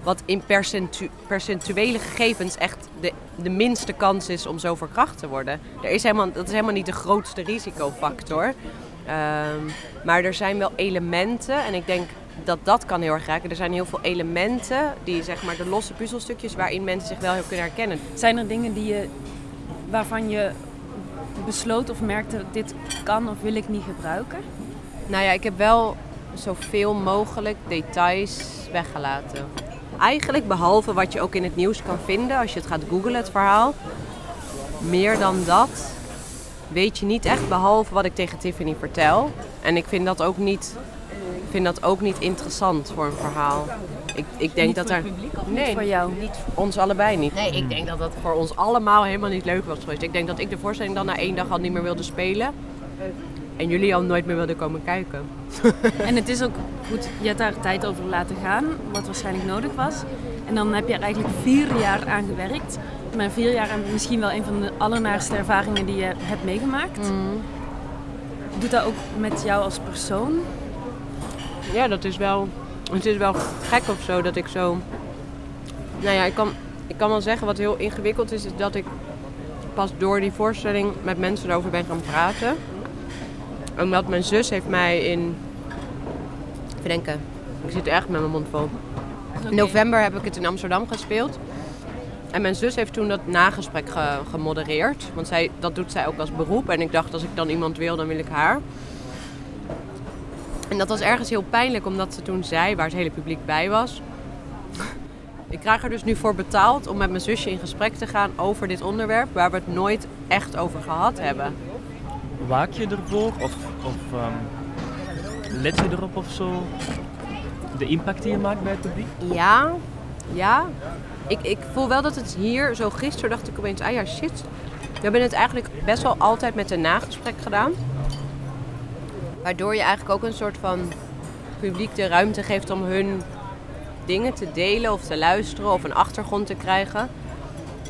Wat in percentu- percentuele gegevens echt de, de minste kans is om zo verkracht te worden. Er is helemaal, dat is helemaal niet de grootste risicofactor. Ehm, maar er zijn wel elementen, en ik denk dat dat kan heel erg raken. Er zijn heel veel elementen, die zeg maar de losse puzzelstukjes, waarin mensen zich wel heel kunnen herkennen. Zijn er dingen die je, waarvan je besloot of merkte, dit kan of wil ik niet gebruiken? Nou ja, ik heb wel zoveel mogelijk details weggelaten. Eigenlijk behalve wat je ook in het nieuws kan vinden als je het gaat googlen, het verhaal. Meer dan dat weet je niet echt, behalve wat ik tegen Tiffany vertel. En ik vind dat ook niet vind dat ook niet interessant voor een verhaal. Ik, ik denk Niet dat voor er. het publiek of nee, niet voor jou? Niet voor ons allebei niet. Nee, ik denk dat dat voor ons allemaal helemaal niet leuk was geweest. Ik denk dat ik de voorstelling dan na één dag al niet meer wilde spelen. En jullie al nooit meer wilden komen kijken. En het is ook goed, je hebt daar tijd over laten gaan, wat waarschijnlijk nodig was. En dan heb je er eigenlijk vier jaar aan gewerkt. Maar vier jaar aan misschien wel een van de allernaarste ervaringen die je hebt meegemaakt. Doet dat ook met jou als persoon? Ja, dat is wel. Het is wel gek of zo dat ik zo. Nou ja, ik kan, ik kan wel zeggen wat heel ingewikkeld is, is dat ik pas door die voorstelling met mensen erover ben gaan praten. Omdat mijn zus heeft mij in. Even denken, ik zit echt met mijn mond vol. In november heb ik het in Amsterdam gespeeld. En mijn zus heeft toen dat nagesprek ge- gemodereerd. Want zij, dat doet zij ook als beroep. En ik dacht, als ik dan iemand wil, dan wil ik haar. En dat was ergens heel pijnlijk, omdat ze toen zei, waar het hele publiek bij was. Ik krijg er dus nu voor betaald om met mijn zusje in gesprek te gaan over dit onderwerp, waar we het nooit echt over gehad hebben. Waak je ervoor? Of, of ehm, let je erop of zo? De impact die je maakt bij het publiek? Ja, ja. Ik, ik voel wel dat het hier, zo gisteren dacht ik opeens, ah ja, shit. We hebben het eigenlijk best wel altijd met een nagesprek gedaan. Waardoor je eigenlijk ook een soort van publiek de ruimte geeft om hun dingen te delen of te luisteren of een achtergrond te krijgen.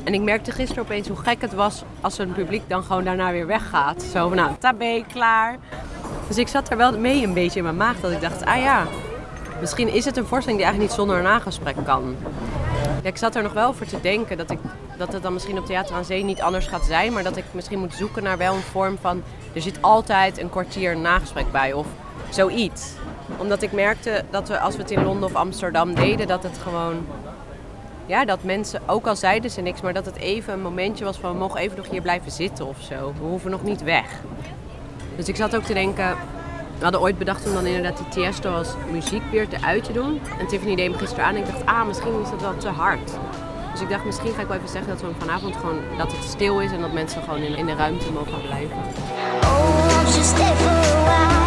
En ik merkte gisteren opeens hoe gek het was als een publiek dan gewoon daarna weer weggaat. Zo van, nou, tabé, klaar. Dus ik zat er wel mee een beetje in mijn maag dat ik dacht, ah ja, misschien is het een voorstelling die eigenlijk niet zonder een nagesprek kan. Ik zat er nog wel over te denken dat, ik, dat het dan misschien op Theater aan Zee niet anders gaat zijn. Maar dat ik misschien moet zoeken naar wel een vorm van... Er zit altijd een kwartier nagesprek bij of zoiets. Omdat ik merkte dat we als we het in Londen of Amsterdam deden... dat het gewoon... Ja, dat mensen, ook al zeiden ze niks... maar dat het even een momentje was van... we mogen even nog hier blijven zitten of zo. We hoeven nog niet weg. Dus ik zat ook te denken... We hadden ooit bedacht om dan inderdaad die Tiesto als muziek weer eruit te doen. En Tiffany deed me gisteren aan en ik dacht, ah, misschien is dat wel te hard. Dus ik dacht, misschien ga ik wel even zeggen dat we vanavond gewoon, dat het stil is en dat mensen gewoon in, de ruimte mogen blijven. Won't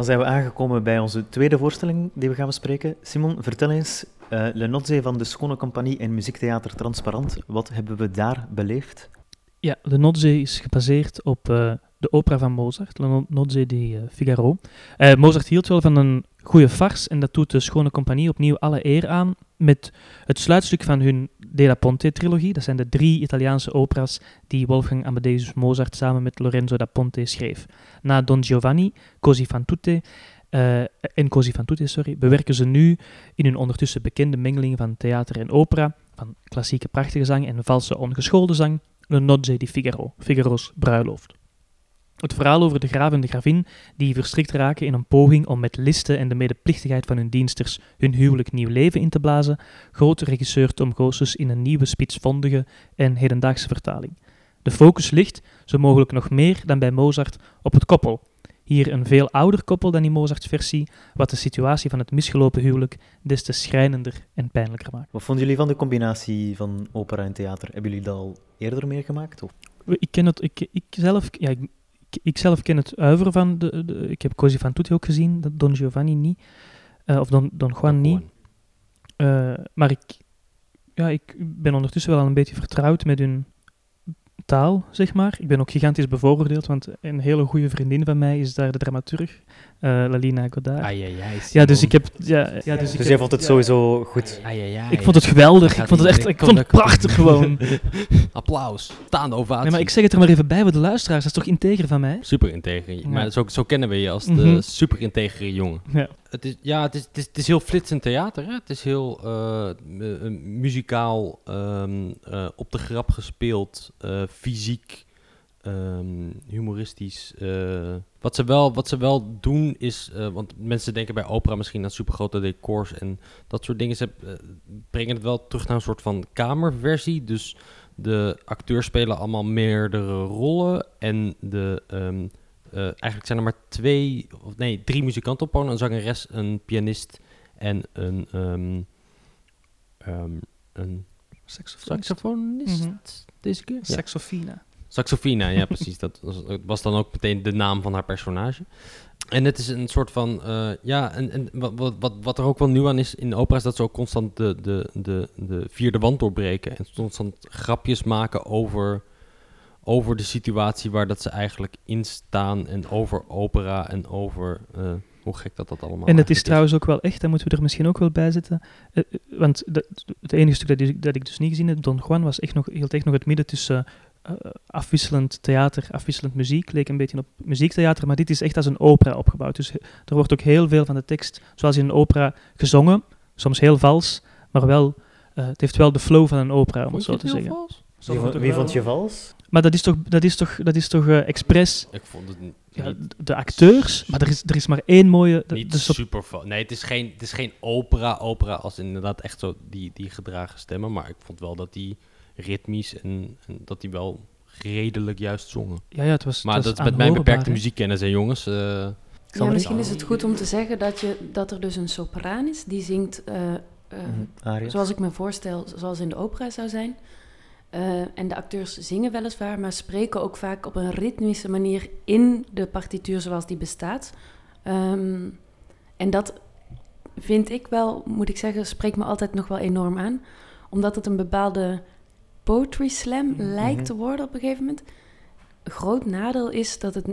Dan zijn we aangekomen bij onze tweede voorstelling die we gaan bespreken. Simon, vertel eens, eh Le van de Schone Compagnie en Muziektheater Transparant. Wat hebben we daar beleefd? Ja, Le Nozze is gebaseerd op eh, de opera van Mozart, Le No- Nozze di eh, Figaro. Mozart hield wel van een goede farce en dat doet de Schone Compagnie opnieuw alle eer aan met het sluitstuk van hun De La Ponte-trilogie. Dat zijn de drie Italiaanse opera's die Wolfgang Amadeus Mozart samen met Lorenzo da Ponte schreef. Na Don Giovanni, Così fan tutte eh, en Così fan tutte, sorry, bewerken ze nu in hun ondertussen bekende mengeling van theater en opera, van klassieke prachtige zang en valse ongeschoolde zang, Le Nozze di Figaro, Figaro's bruiloft. Het verhaal over de graaf en de gravin die verstrikt raken in een poging om met listen en de medeplichtigheid van hun diensters hun huwelijk nieuw leven in te blazen, grote regisseur Tom Goossens in een nieuwe spitsvondige en hedendaagse vertaling. De focus ligt, zo mogelijk nog meer dan bij Mozart, op het koppel. Hier een veel ouder koppel dan in Mozarts versie, wat de situatie van het misgelopen huwelijk des te schrijnender en pijnlijker maakt. Wat vonden jullie van de combinatie van opera en theater? Hebben jullie dat al eerder meegemaakt? Ik ken het, ik, ik zelf, ja, ik, ik, zelf ken het uiveren van, de, de, ik heb Così fan tutte ook gezien, Don Giovanni niet, Eh, of Don, Don Juan niet. Eh, maar ik, ja, ik ben ondertussen wel al een beetje vertrouwd met hun taal, zeg maar. Ik ben ook gigantisch bevooroordeeld, want een hele goede vriendin van mij is daar de dramaturg, Lalina Godard. Ai, ai, ai, ja, dus ik heb... Ja, ja, dus ik Dus heb- jij vond het ja. sowieso goed? Ai, ai, ai. Ik vond het geweldig. Ik vond het echt ik vond het prachtig gewoon. Applaus. Staande ovatie. Nee, maar ik zeg het er maar even bij voor de luisteraars. Dat is toch integer van mij? Super integer. Ja. Maar zo, zo kennen we je als de Mhm. super integere jongen. Ja. het is, ja, het is, het is, het is heel flitsend theater. Hè? Het is heel eh, eh, muzikaal, ehm, eh, op de grap gespeeld, eh, fysiek, ehm, humoristisch. eh. wat, ze wel, wat ze wel doen is, eh, want mensen denken bij opera misschien aan supergrote decors en dat soort dingen. Ze eh, brengen het wel terug naar een soort van kamerversie. Dus de acteurs spelen allemaal meerdere rollen en de... ehm, eh, eigenlijk zijn er maar twee, of nee, drie muzikanten op. Een zangeres, een pianist en een, ehm, een Saxofonist. saxofonist Mhm. deze keer. Ja. Saxofina. Saxofina, ja precies. Dat was, dan ook meteen de naam van haar personage. En het is een soort van, eh, ja, en, en wat, wat, wat, er ook wel nieuw aan is in de opera is dat ze ook constant de, de, de, de vierde wand doorbreken. En constant grapjes maken over, over de situatie waar dat ze eigenlijk in staan. En over opera en over hoe Hoe gek dat dat allemaal En het is trouwens ook wel echt, dat moeten we er misschien ook wel bij zetten. Eh, eh, want het enige stuk dat, ik- dat ik dus niet gezien heb, Don Juan, was echt nog, hield echt nog het midden tussen eh, afwisselend theater, afwisselend muziek. Leek een beetje op muziektheater, maar dit is echt als een opera opgebouwd. Dus er wordt ook heel veel van de tekst, zoals in een opera, gezongen. Soms heel vals, maar wel, eh, het heeft wel de flow van een opera, om het zo te zeggen. Zo Wie, vond- het wie vond je vals? Maar dat is toch, dat is toch, dat is toch eh, expres. Ik vond het niet- Ja, niet- de acteurs, maar er is, er is maar één mooie. de- Niet de sop- super fa- Nee, het is geen, het is geen opera, opera als inderdaad echt zo die, die gedragen stemmen. Maar ik vond wel dat die ritmisch en, en dat die wel redelijk juist zongen. Ja, ja, het was- het Maar was dat is met mijn beperkte muziekkennis, hè, jongens. eh. Ja, misschien is het goed om te zeggen dat, je, dat er dus een sopraan is die zingt eh, eh, Mhm, arias. zoals ik me voorstel, zoals in de opera zou zijn. Eh, en de acteurs zingen weliswaar, maar spreken ook vaak op een ritmische manier in de partituur zoals die bestaat. Ehm, en dat vind ik wel, moet ik zeggen, spreekt me altijd nog wel enorm aan. Omdat het een bepaalde poetry slam lijkt te worden op een gegeven moment. Een groot nadeel is dat het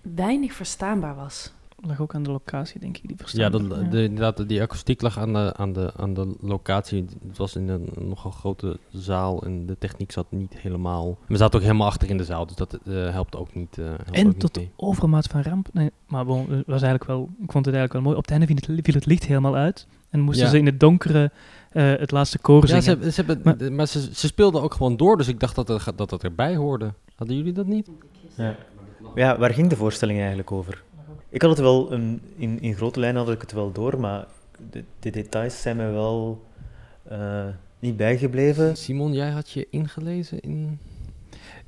weinig verstaanbaar was. lag ook aan de locatie, denk ik. Die Ja, verstaanbaar. de, de, inderdaad, die akoestiek lag aan de, aan, de, aan de locatie. Het was in een nogal grote zaal en de techniek zat niet helemaal... We zaten ook helemaal achter in de zaal, dus dat eh, helpt ook niet, eh, helpt En niet tot mee. overmaat van ramp. Nee, maar bon, was eigenlijk wel, ik vond het eigenlijk wel mooi. Op het einde viel het, viel het licht helemaal uit. En moesten Ja. ze in het donkere eh, het laatste koor Ja, zingen. ze, hebben- ze hebben, maar, ze, ze speelden ook gewoon door, dus ik dacht dat het, dat het erbij hoorde. Hadden jullie dat niet? Ja. ja, waar ging de voorstelling eigenlijk over? Ik had het wel, een, in, in grote lijnen had ik het wel door, maar de, de details zijn mij wel eh, niet bijgebleven. Simon, jij had je ingelezen in...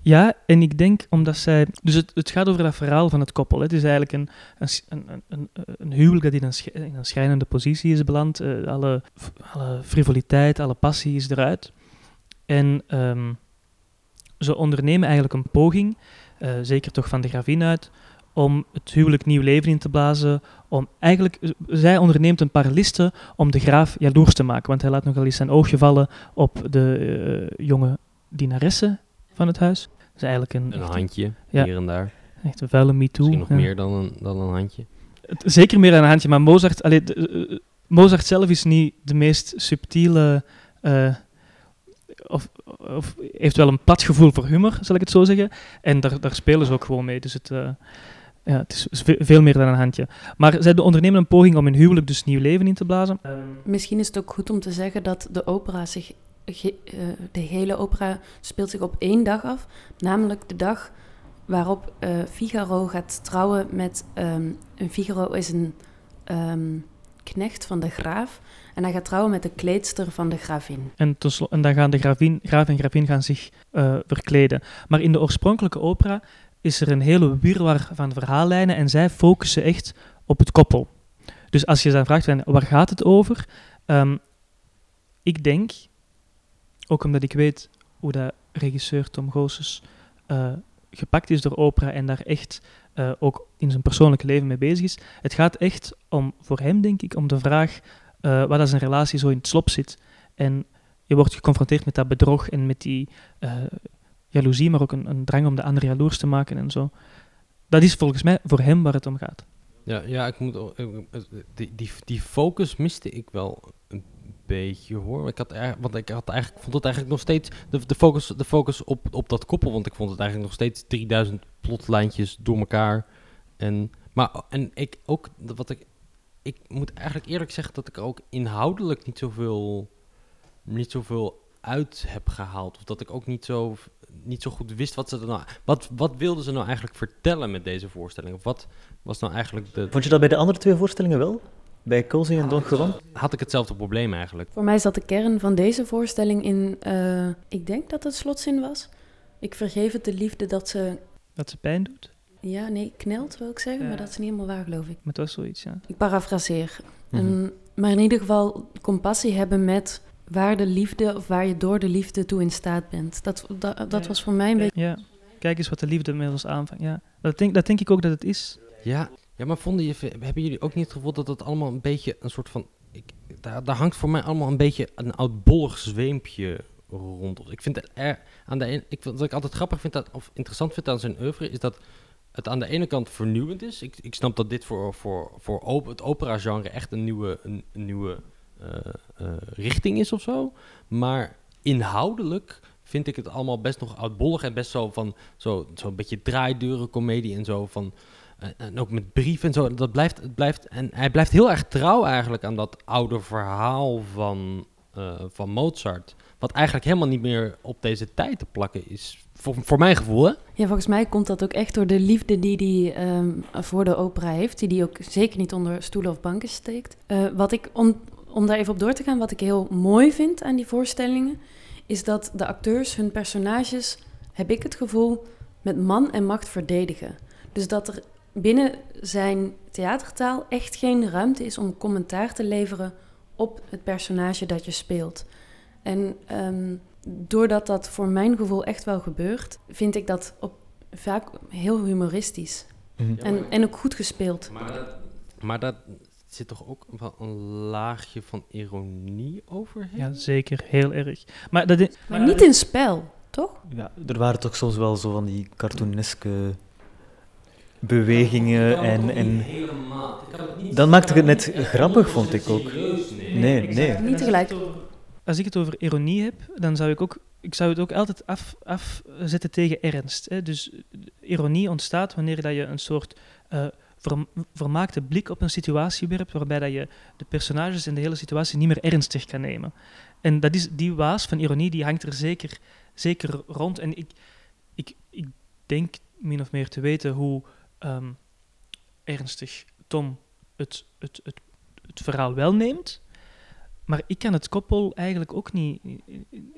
Ja, en ik denk omdat zij... Dus het, gaat over dat verhaal van het koppel. Hè. Het is eigenlijk een, een, een, een, huwelijk dat in een, sch- in een schrijnende positie is beland. Eh, alle, alle frivoliteit, alle passie is eruit. En ehm, ze ondernemen eigenlijk een poging, eh, zeker toch van de gravin uit, om het huwelijk nieuw leven in te blazen. Om eigenlijk, zij onderneemt een paar listen om de graaf jaloers te maken. Want hij laat nogal eens zijn oogje vallen op de eh, jonge dienaresse van het huis. Is eigenlijk een, Een echt handje, ja, hier en daar. Echt een vuile MeToo. Misschien nog ja. meer dan een, dan een handje. Het- Zeker meer dan een handje, maar Mozart, allee, de- eh, Mozart zelf is niet de meest subtiele. eh, of, of heeft wel een plat gevoel voor humor, zal ik het zo zeggen. En daar, daar spelen ze ook gewoon mee. Dus het, eh, ja, het is ve- veel meer dan een handje. Maar zij ondernemen een poging om hun huwelijk dus nieuw leven in te blazen. Misschien is het ook goed om te zeggen dat de opera zich, eh, de hele opera speelt zich op één dag af, namelijk de dag waarop eh, Figaro gaat trouwen met ehm, een Figaro is een ehm, knecht van de graaf en hij gaat trouwen met de kleedster van de gravin. En, dan gaan de gravin, graaf en gravin gaan zich eh, verkleden. Maar in de oorspronkelijke opera is er een hele wirwar van verhaallijnen en zij focussen echt op het koppel. Dus als je dan vraagt, waar gaat het over? Ehm, ik denk, ook omdat ik weet hoe dat regisseur Tom Goossens eh, gepakt is door opera en daar echt eh, ook in zijn persoonlijke leven mee bezig is. Het gaat echt om, voor hem denk ik, om de vraag eh, wat als een relatie zo in het slop zit. En je wordt geconfronteerd met dat bedrog en met die eh, jaloezie, maar ook een, een drang om de ander jaloers te maken en zo. Dat is volgens mij voor hem waar het om gaat. Ja, ja ik moet, die, die, die focus miste ik wel beetje hoor. Ik had, want ik had eigenlijk, vond het eigenlijk nog steeds de, focus, de focus op, op dat koppel. Want ik vond het eigenlijk nog steeds 3000 plotlijntjes door elkaar. En, maar en ik ook, wat ik ik moet eigenlijk eerlijk zeggen dat ik ook inhoudelijk niet zoveel, niet zoveel uit heb gehaald. Of dat ik ook niet zo, niet zo goed wist wat ze er nou... Wat, wat wilden ze nou eigenlijk vertellen met deze voorstelling? Of wat was nou eigenlijk de... Vond je dat bij de andere twee voorstellingen wel? Bij Colsing en Don Juan? Had ik hetzelfde probleem eigenlijk. Voor mij zat de kern van deze voorstelling in, eh, ik denk dat het slotzin was. Ik vergeef het de liefde dat ze, Dat ze pijn doet. ja nee, knelt wil ik zeggen, Ja. maar dat is niet helemaal waar geloof ik. Maar het was zoiets, ja. Ik parafraseer. Mhm. Maar in ieder geval compassie hebben met waar de liefde of waar je door de liefde toe in staat bent. Dat, dat, dat Ja. was voor mij een beetje... Ja, kijk eens wat de liefde met ons aanvangt. Ja, dat denk, dat denk ik ook dat het is. Ja, ja maar vonden je, hebben jullie ook niet het gevoel dat het allemaal een beetje een soort van... Ik, daar, daar hangt voor mij allemaal een beetje een oudbollig zweempje rond. Ik vind het er, aan de een, ik, wat ik altijd grappig vind, dat, of interessant vind aan zijn oeuvre, is dat het aan de ene kant vernieuwend is. Ik, ik snap dat dit voor, voor, voor het opera-genre echt een nieuwe, een, nieuwe eh, eh, richting is of zo. Maar inhoudelijk vind ik het allemaal best nog oudbollig en best zo van zo, zo'n beetje draaideuren comedie en zo van en- en ook met brieven en zo. Dat blijft, het blijft, en hij blijft heel erg trouw eigenlijk aan dat oude verhaal van, eh, van Mozart. Wat eigenlijk helemaal niet meer op deze tijd te plakken is. Voor, voor mijn gevoel, hè? Ja, volgens mij komt dat ook echt door de liefde die hij ehm, voor de opera heeft. Die hij ook zeker niet onder stoelen of banken steekt. Eh, wat ik, om, om daar even op door te gaan, wat ik heel mooi vind aan die voorstellingen... is dat de acteurs hun personages, heb ik het gevoel, met man en macht verdedigen. Dus dat er binnen zijn theatertaal echt geen ruimte is om commentaar te leveren op het personage dat je speelt. En ehm, doordat dat voor mijn gevoel echt wel gebeurt, vind ik dat op, vaak heel humoristisch. Mhm. En, en ook goed gespeeld. Maar dat, maar dat zit toch ook wel een laagje van ironie overheen? Ja, zeker. Heel erg. Maar, dat, i- Maar niet in spel, toch? Ja, er waren toch soms wel zo van die cartooneske bewegingen en... en dan maakte het net grappig, vond ik ook. Nee, nee. Niet tegelijk. Als ik het over ironie heb, dan zou ik ook... Ik zou het ook altijd af, afzetten tegen ernst. Hè. Dus ironie ontstaat wanneer dat je een soort eh, verm- vermaakte blik op een situatie werpt, waarbij dat je de personages en de hele situatie niet meer ernstig kan nemen. En dat is, die waas van ironie, die hangt er zeker, zeker rond. En ik, ik, ik denk min of meer te weten hoe ehm, ernstig Tom het, het, het, het verhaal wel neemt. Maar ik kan het koppel eigenlijk ook niet,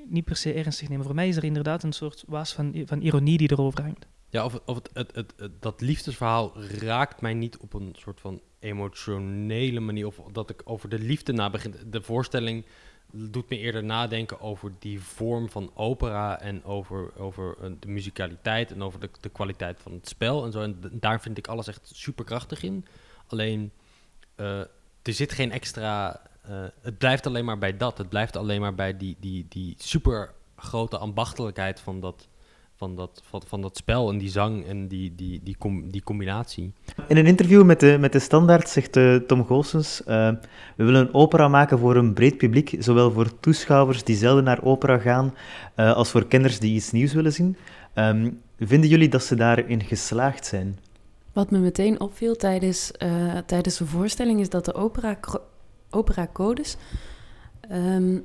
niet per se ernstig nemen. Voor mij is er inderdaad een soort waas van, van ironie die erover hangt. Ja, of, of het, het, het, het- dat liefdesverhaal raakt mij niet op een soort van emotionele manier. Of dat ik over de liefde na begin. De voorstelling doet me eerder nadenken over die vorm van opera. En over, over eh, de muzikaliteit en over de, de kwaliteit van het spel en zo. En daar vind ik alles echt superkrachtig in. Alleen, eh, er zit geen extra... eh, het blijft alleen maar bij dat. Het blijft alleen maar bij die, die, die super grote ambachtelijkheid van dat, van dat, van, van dat spel en die zang en die, die, die, com- die combinatie. In een interview met de, met de Standaard zegt eh, Tom Goossens... eh, we willen een opera maken voor een breed publiek, zowel voor toeschouwers die zelden naar opera gaan, eh, als voor kenners die iets nieuws willen zien. Ehm, vinden jullie dat ze daarin geslaagd zijn? Wat me meteen opviel tijdens, eh, tijdens de voorstelling is dat de opera, opera-codes ehm,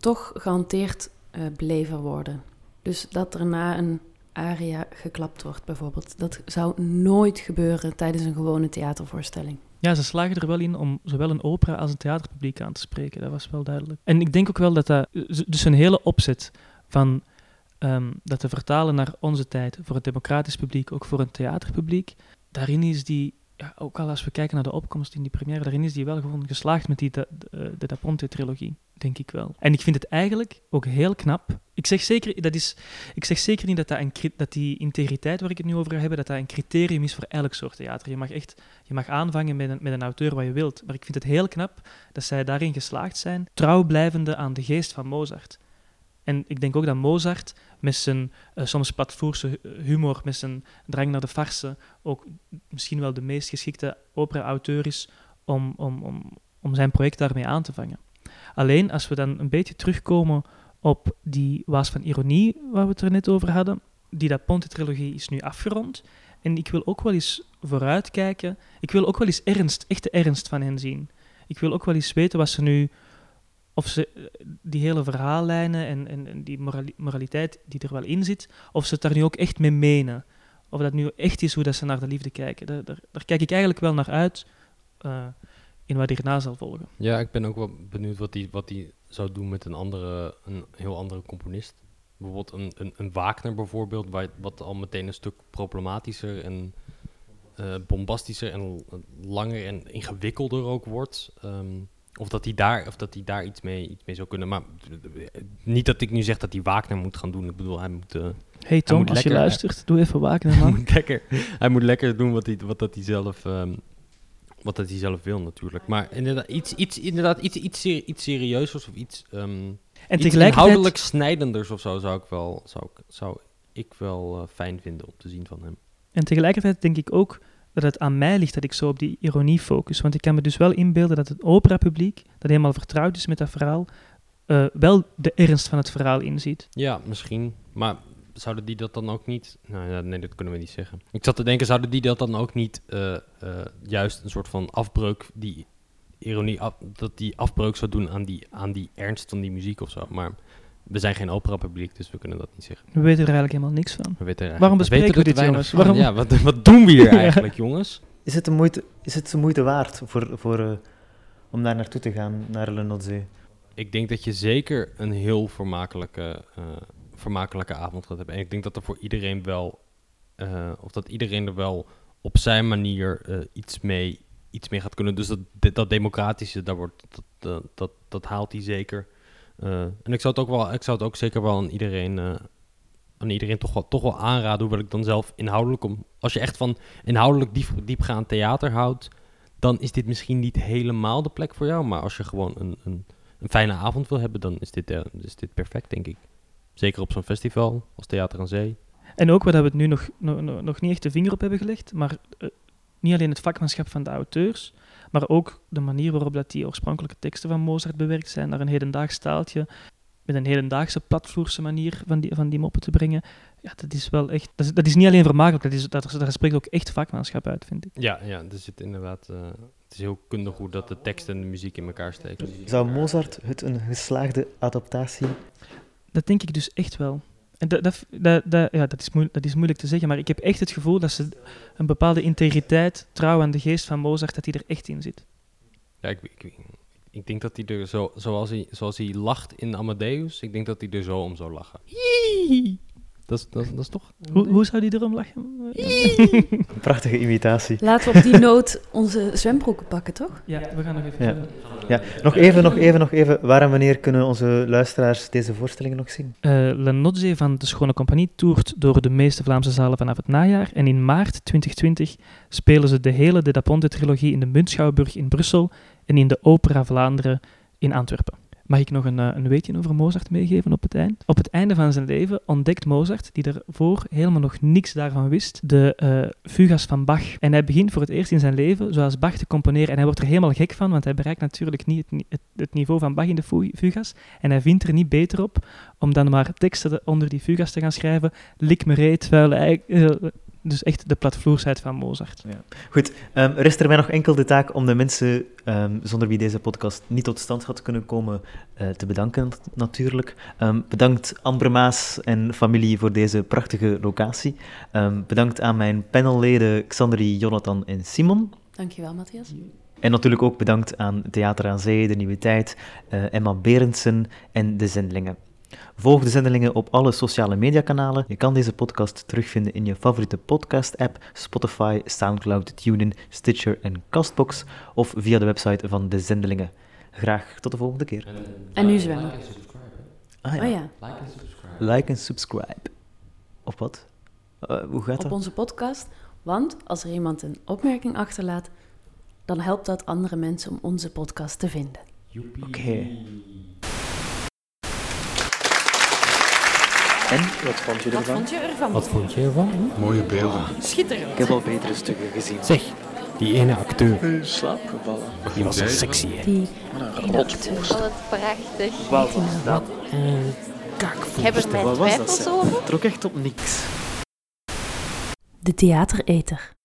toch gehanteerd eh, beleven worden. Dus dat er na een aria geklapt wordt bijvoorbeeld. Dat zou nooit gebeuren tijdens een gewone theatervoorstelling. Ja, ze slagen er wel in om zowel een opera als een theaterpubliek aan te spreken. Dat was wel duidelijk. En ik denk ook wel dat dat... Dus een hele opzet van ehm, dat te vertalen naar onze tijd, voor het democratisch publiek, ook voor een theaterpubliek, daarin is die... Ook al als we kijken naar de opkomst in die première, daarin is die wel gewoon geslaagd met die Da, de, de Da Ponte-trilogie, denk ik wel. En ik vind het eigenlijk ook heel knap. Ik zeg zeker, dat is, ik zeg zeker niet dat, dat, een, dat die integriteit waar ik het nu over hebben, dat dat een criterium is voor elk soort theater. Je mag echt je mag aanvangen met een, met een auteur wat je wilt. Maar ik vind het heel knap dat zij daarin geslaagd zijn, trouw blijvende aan de geest van Mozart. En ik denk ook dat Mozart met zijn eh, soms platvoerse humor, met zijn drang naar de farse, ook misschien wel de meest geschikte opera-auteur is om, om, om, om zijn project daarmee aan te vangen. Alleen als we dan een beetje terugkomen op die waas van ironie waar we het er net over hadden, die Da Ponte-trilogie is nu afgerond. En ik wil ook wel eens vooruitkijken. Ik wil ook wel eens ernst, echte ernst van hen zien. Ik wil ook wel eens weten wat ze nu... Of ze eh, die hele verhaallijnen en, en, die morali- moraliteit die er wel in zit, of ze het daar nu ook echt mee menen. Of dat nu echt is hoe dat ze naar de liefde kijken. Daar, daar, daar kijk ik eigenlijk wel naar uit eh, in wat hierna zal volgen. Ja, ik ben ook wel benieuwd wat hij wat die zou doen met een, andere, een heel andere componist. Bijvoorbeeld een, een, een Wagner bijvoorbeeld, waar, wat al meteen een stuk problematischer en eh, bombastischer en langer en ingewikkelder ook wordt. Ehm, of dat hij daar, of dat hij daar iets, mee, iets mee zou kunnen. Maar niet dat ik nu zeg dat hij Wagner moet gaan doen. Ik bedoel, hij moet... eh, Hey hij Tom, moet als je luistert, doe even waken, hij man. moet lekker, hij moet lekker doen wat hij, wat dat hij zelf, ehm, wat dat hij zelf wil natuurlijk. Maar inderdaad, iets, iets, inderdaad, iets, iets, ser- iets serieusers of iets, ehm En iets tegelijkertijd- inhoudelijk snijdenders of zo zou ik wel, zou ik, zou ik wel eh, fijn vinden om te zien van hem. En tegelijkertijd denk ik ook dat het aan mij ligt dat ik zo op die ironie focus. Want ik kan me dus wel inbeelden dat het operapubliek, dat helemaal vertrouwd is met dat verhaal, eh, wel de ernst van het verhaal inziet. Ja, misschien. Maar zouden die dat dan ook niet... Nou ja, nee, dat kunnen we niet zeggen. Ik zat te denken, zouden die dat dan ook niet eh, eh, juist een soort van afbreuk, die ironie, af- dat die afbreuk zou doen aan die, aan die ernst van die muziek of zo. Maar we zijn geen opera-publiek, dus we kunnen dat niet zeggen. We weten er eigenlijk helemaal niks van. We weten er Waarom bespreken we weten dit, jongens? Waarom... Ja, wat, wat doen we hier Ja. eigenlijk, jongens? Is het de moeite, is het de moeite waard voor, voor, eh, om daar naartoe te gaan, naar Le? Ik denk dat je zeker een heel vermakelijke, eh, vermakelijke avond gaat hebben. En ik denk dat er voor iedereen wel, eh, of dat iedereen er wel op zijn manier eh, iets, mee, iets mee gaat kunnen. Dus dat, dat, dat democratische, daar wordt, dat, dat, dat, dat haalt hij zeker. Eh, en ik zou het ook wel, ik zou het ook zeker wel aan iedereen, eh, aan iedereen toch wel, toch wel aanraden, hoewel ik dan zelf inhoudelijk om, als je echt van inhoudelijk diep, diepgaand theater houdt, dan is dit misschien niet helemaal de plek voor jou. Maar als je gewoon een, een, een fijne avond wil hebben, dan is dit, eh, is dit perfect, denk ik. Zeker op zo'n festival als Theater aan Zee. En ook dat we het nu nog, nog, nog niet echt de vinger op hebben gelegd, maar niet alleen het vakmanschap van de auteurs, maar ook de manier waarop dat die oorspronkelijke teksten van Mozart bewerkt zijn naar een hedendaags taaltje, met een hedendaagse platvloerse manier van die, van die moppen te brengen. Ja, dat is wel echt... Dat is, dat is niet alleen vermakelijk, dat is, dat, daar spreekt ook echt vakmanschap uit, vind ik. Ja, ja er zit inderdaad... eh, het is heel kundig hoe dat de tekst en de muziek in elkaar steken. Zou Mozart het een geslaagde adaptatie? Dat denk ik dus echt wel. En dat, dat, dat, dat- ja, dat, is moe- dat is moeilijk te zeggen, maar ik heb echt het gevoel dat ze een bepaalde integriteit, trouw aan de geest van Mozart, dat die er echt in zit. Ja, ik, ik, ik denk dat hij er zo... Zoals hij, zoals hij lacht in Amadeus, ik denk dat hij er zo om zou lachen. Dat is, dat, is- dat is toch... Hoe, hoe zou die erom lachen? Prachtige imitatie. Laten we op die noot onze zwembroeken pakken, toch? Ja, we gaan nog even... Ja. Ja, nog even, nog even, nog even. Waar en wanneer kunnen onze luisteraars deze voorstellingen nog zien? Eh Le Nozze van de Schone Compagnie toert door de meeste Vlaamse zalen vanaf het najaar. En in maart 2020 spelen ze de hele De Da Ponte-trilogie in de Muntschouwburg in Brussel en in de Opera Vlaanderen in Antwerpen. Mag ik nog een, eh, een weetje over Mozart meegeven op het eind? Op het einde van zijn leven ontdekt Mozart, die ervoor helemaal nog niks daarvan wist, de eh fugas van Bach. En hij begint voor het eerst in zijn leven zoals Bach te componeren. En hij wordt er helemaal gek van, want hij bereikt natuurlijk niet het, het, niveau van Bach in de fu- fugas. En hij vindt er niet beter op om dan maar teksten de- onder die fugas te gaan schrijven. Lik me reet, vuile eh, Dus echt de platvloersheid van Mozart. Goed, ehm, er is er mij nog enkel de taak om de mensen ehm, zonder wie deze podcast niet tot stand had kunnen komen eh, te bedanken nat- natuurlijk. Ehm, bedankt Amber Maas en familie voor deze prachtige locatie. Ehm, bedankt aan mijn panelleden Xandri, Jonathan en Simon. Dankjewel, Matthias. En natuurlijk ook bedankt aan Theater aan Zee, De Nieuwe Tijd, eh, Emma Berendsen en de Zendelingen. Volg de Zendelingen op alle sociale mediakanalen. Je kan deze podcast terugvinden in je favoriete podcast-app, Spotify, Soundcloud, TuneIn, Stitcher en Castbox, of via de website van de Zendelingen. Graag tot de volgende keer. En nu zwemmen. Ah ja. Oh ja. Like en subscribe. Of wat? Eh, hoe gaat Op dat? onze podcast. Want als er iemand een opmerking achterlaat, dan helpt dat andere mensen om onze podcast te vinden. Oké. En, wat vond je Wat ervan? vond je ervan? Wat vond je ervan? Mooie beelden. Schitterend. Ik heb al betere stukken gezien. Zeg, die ene acteur, die was zo sexy, hè? Die. Ik vond het prachtig. Wat was dat? Een Ik heb er mijn Wat was dat? twijfels zeg? over. Het trok echt op niks. de theatereter.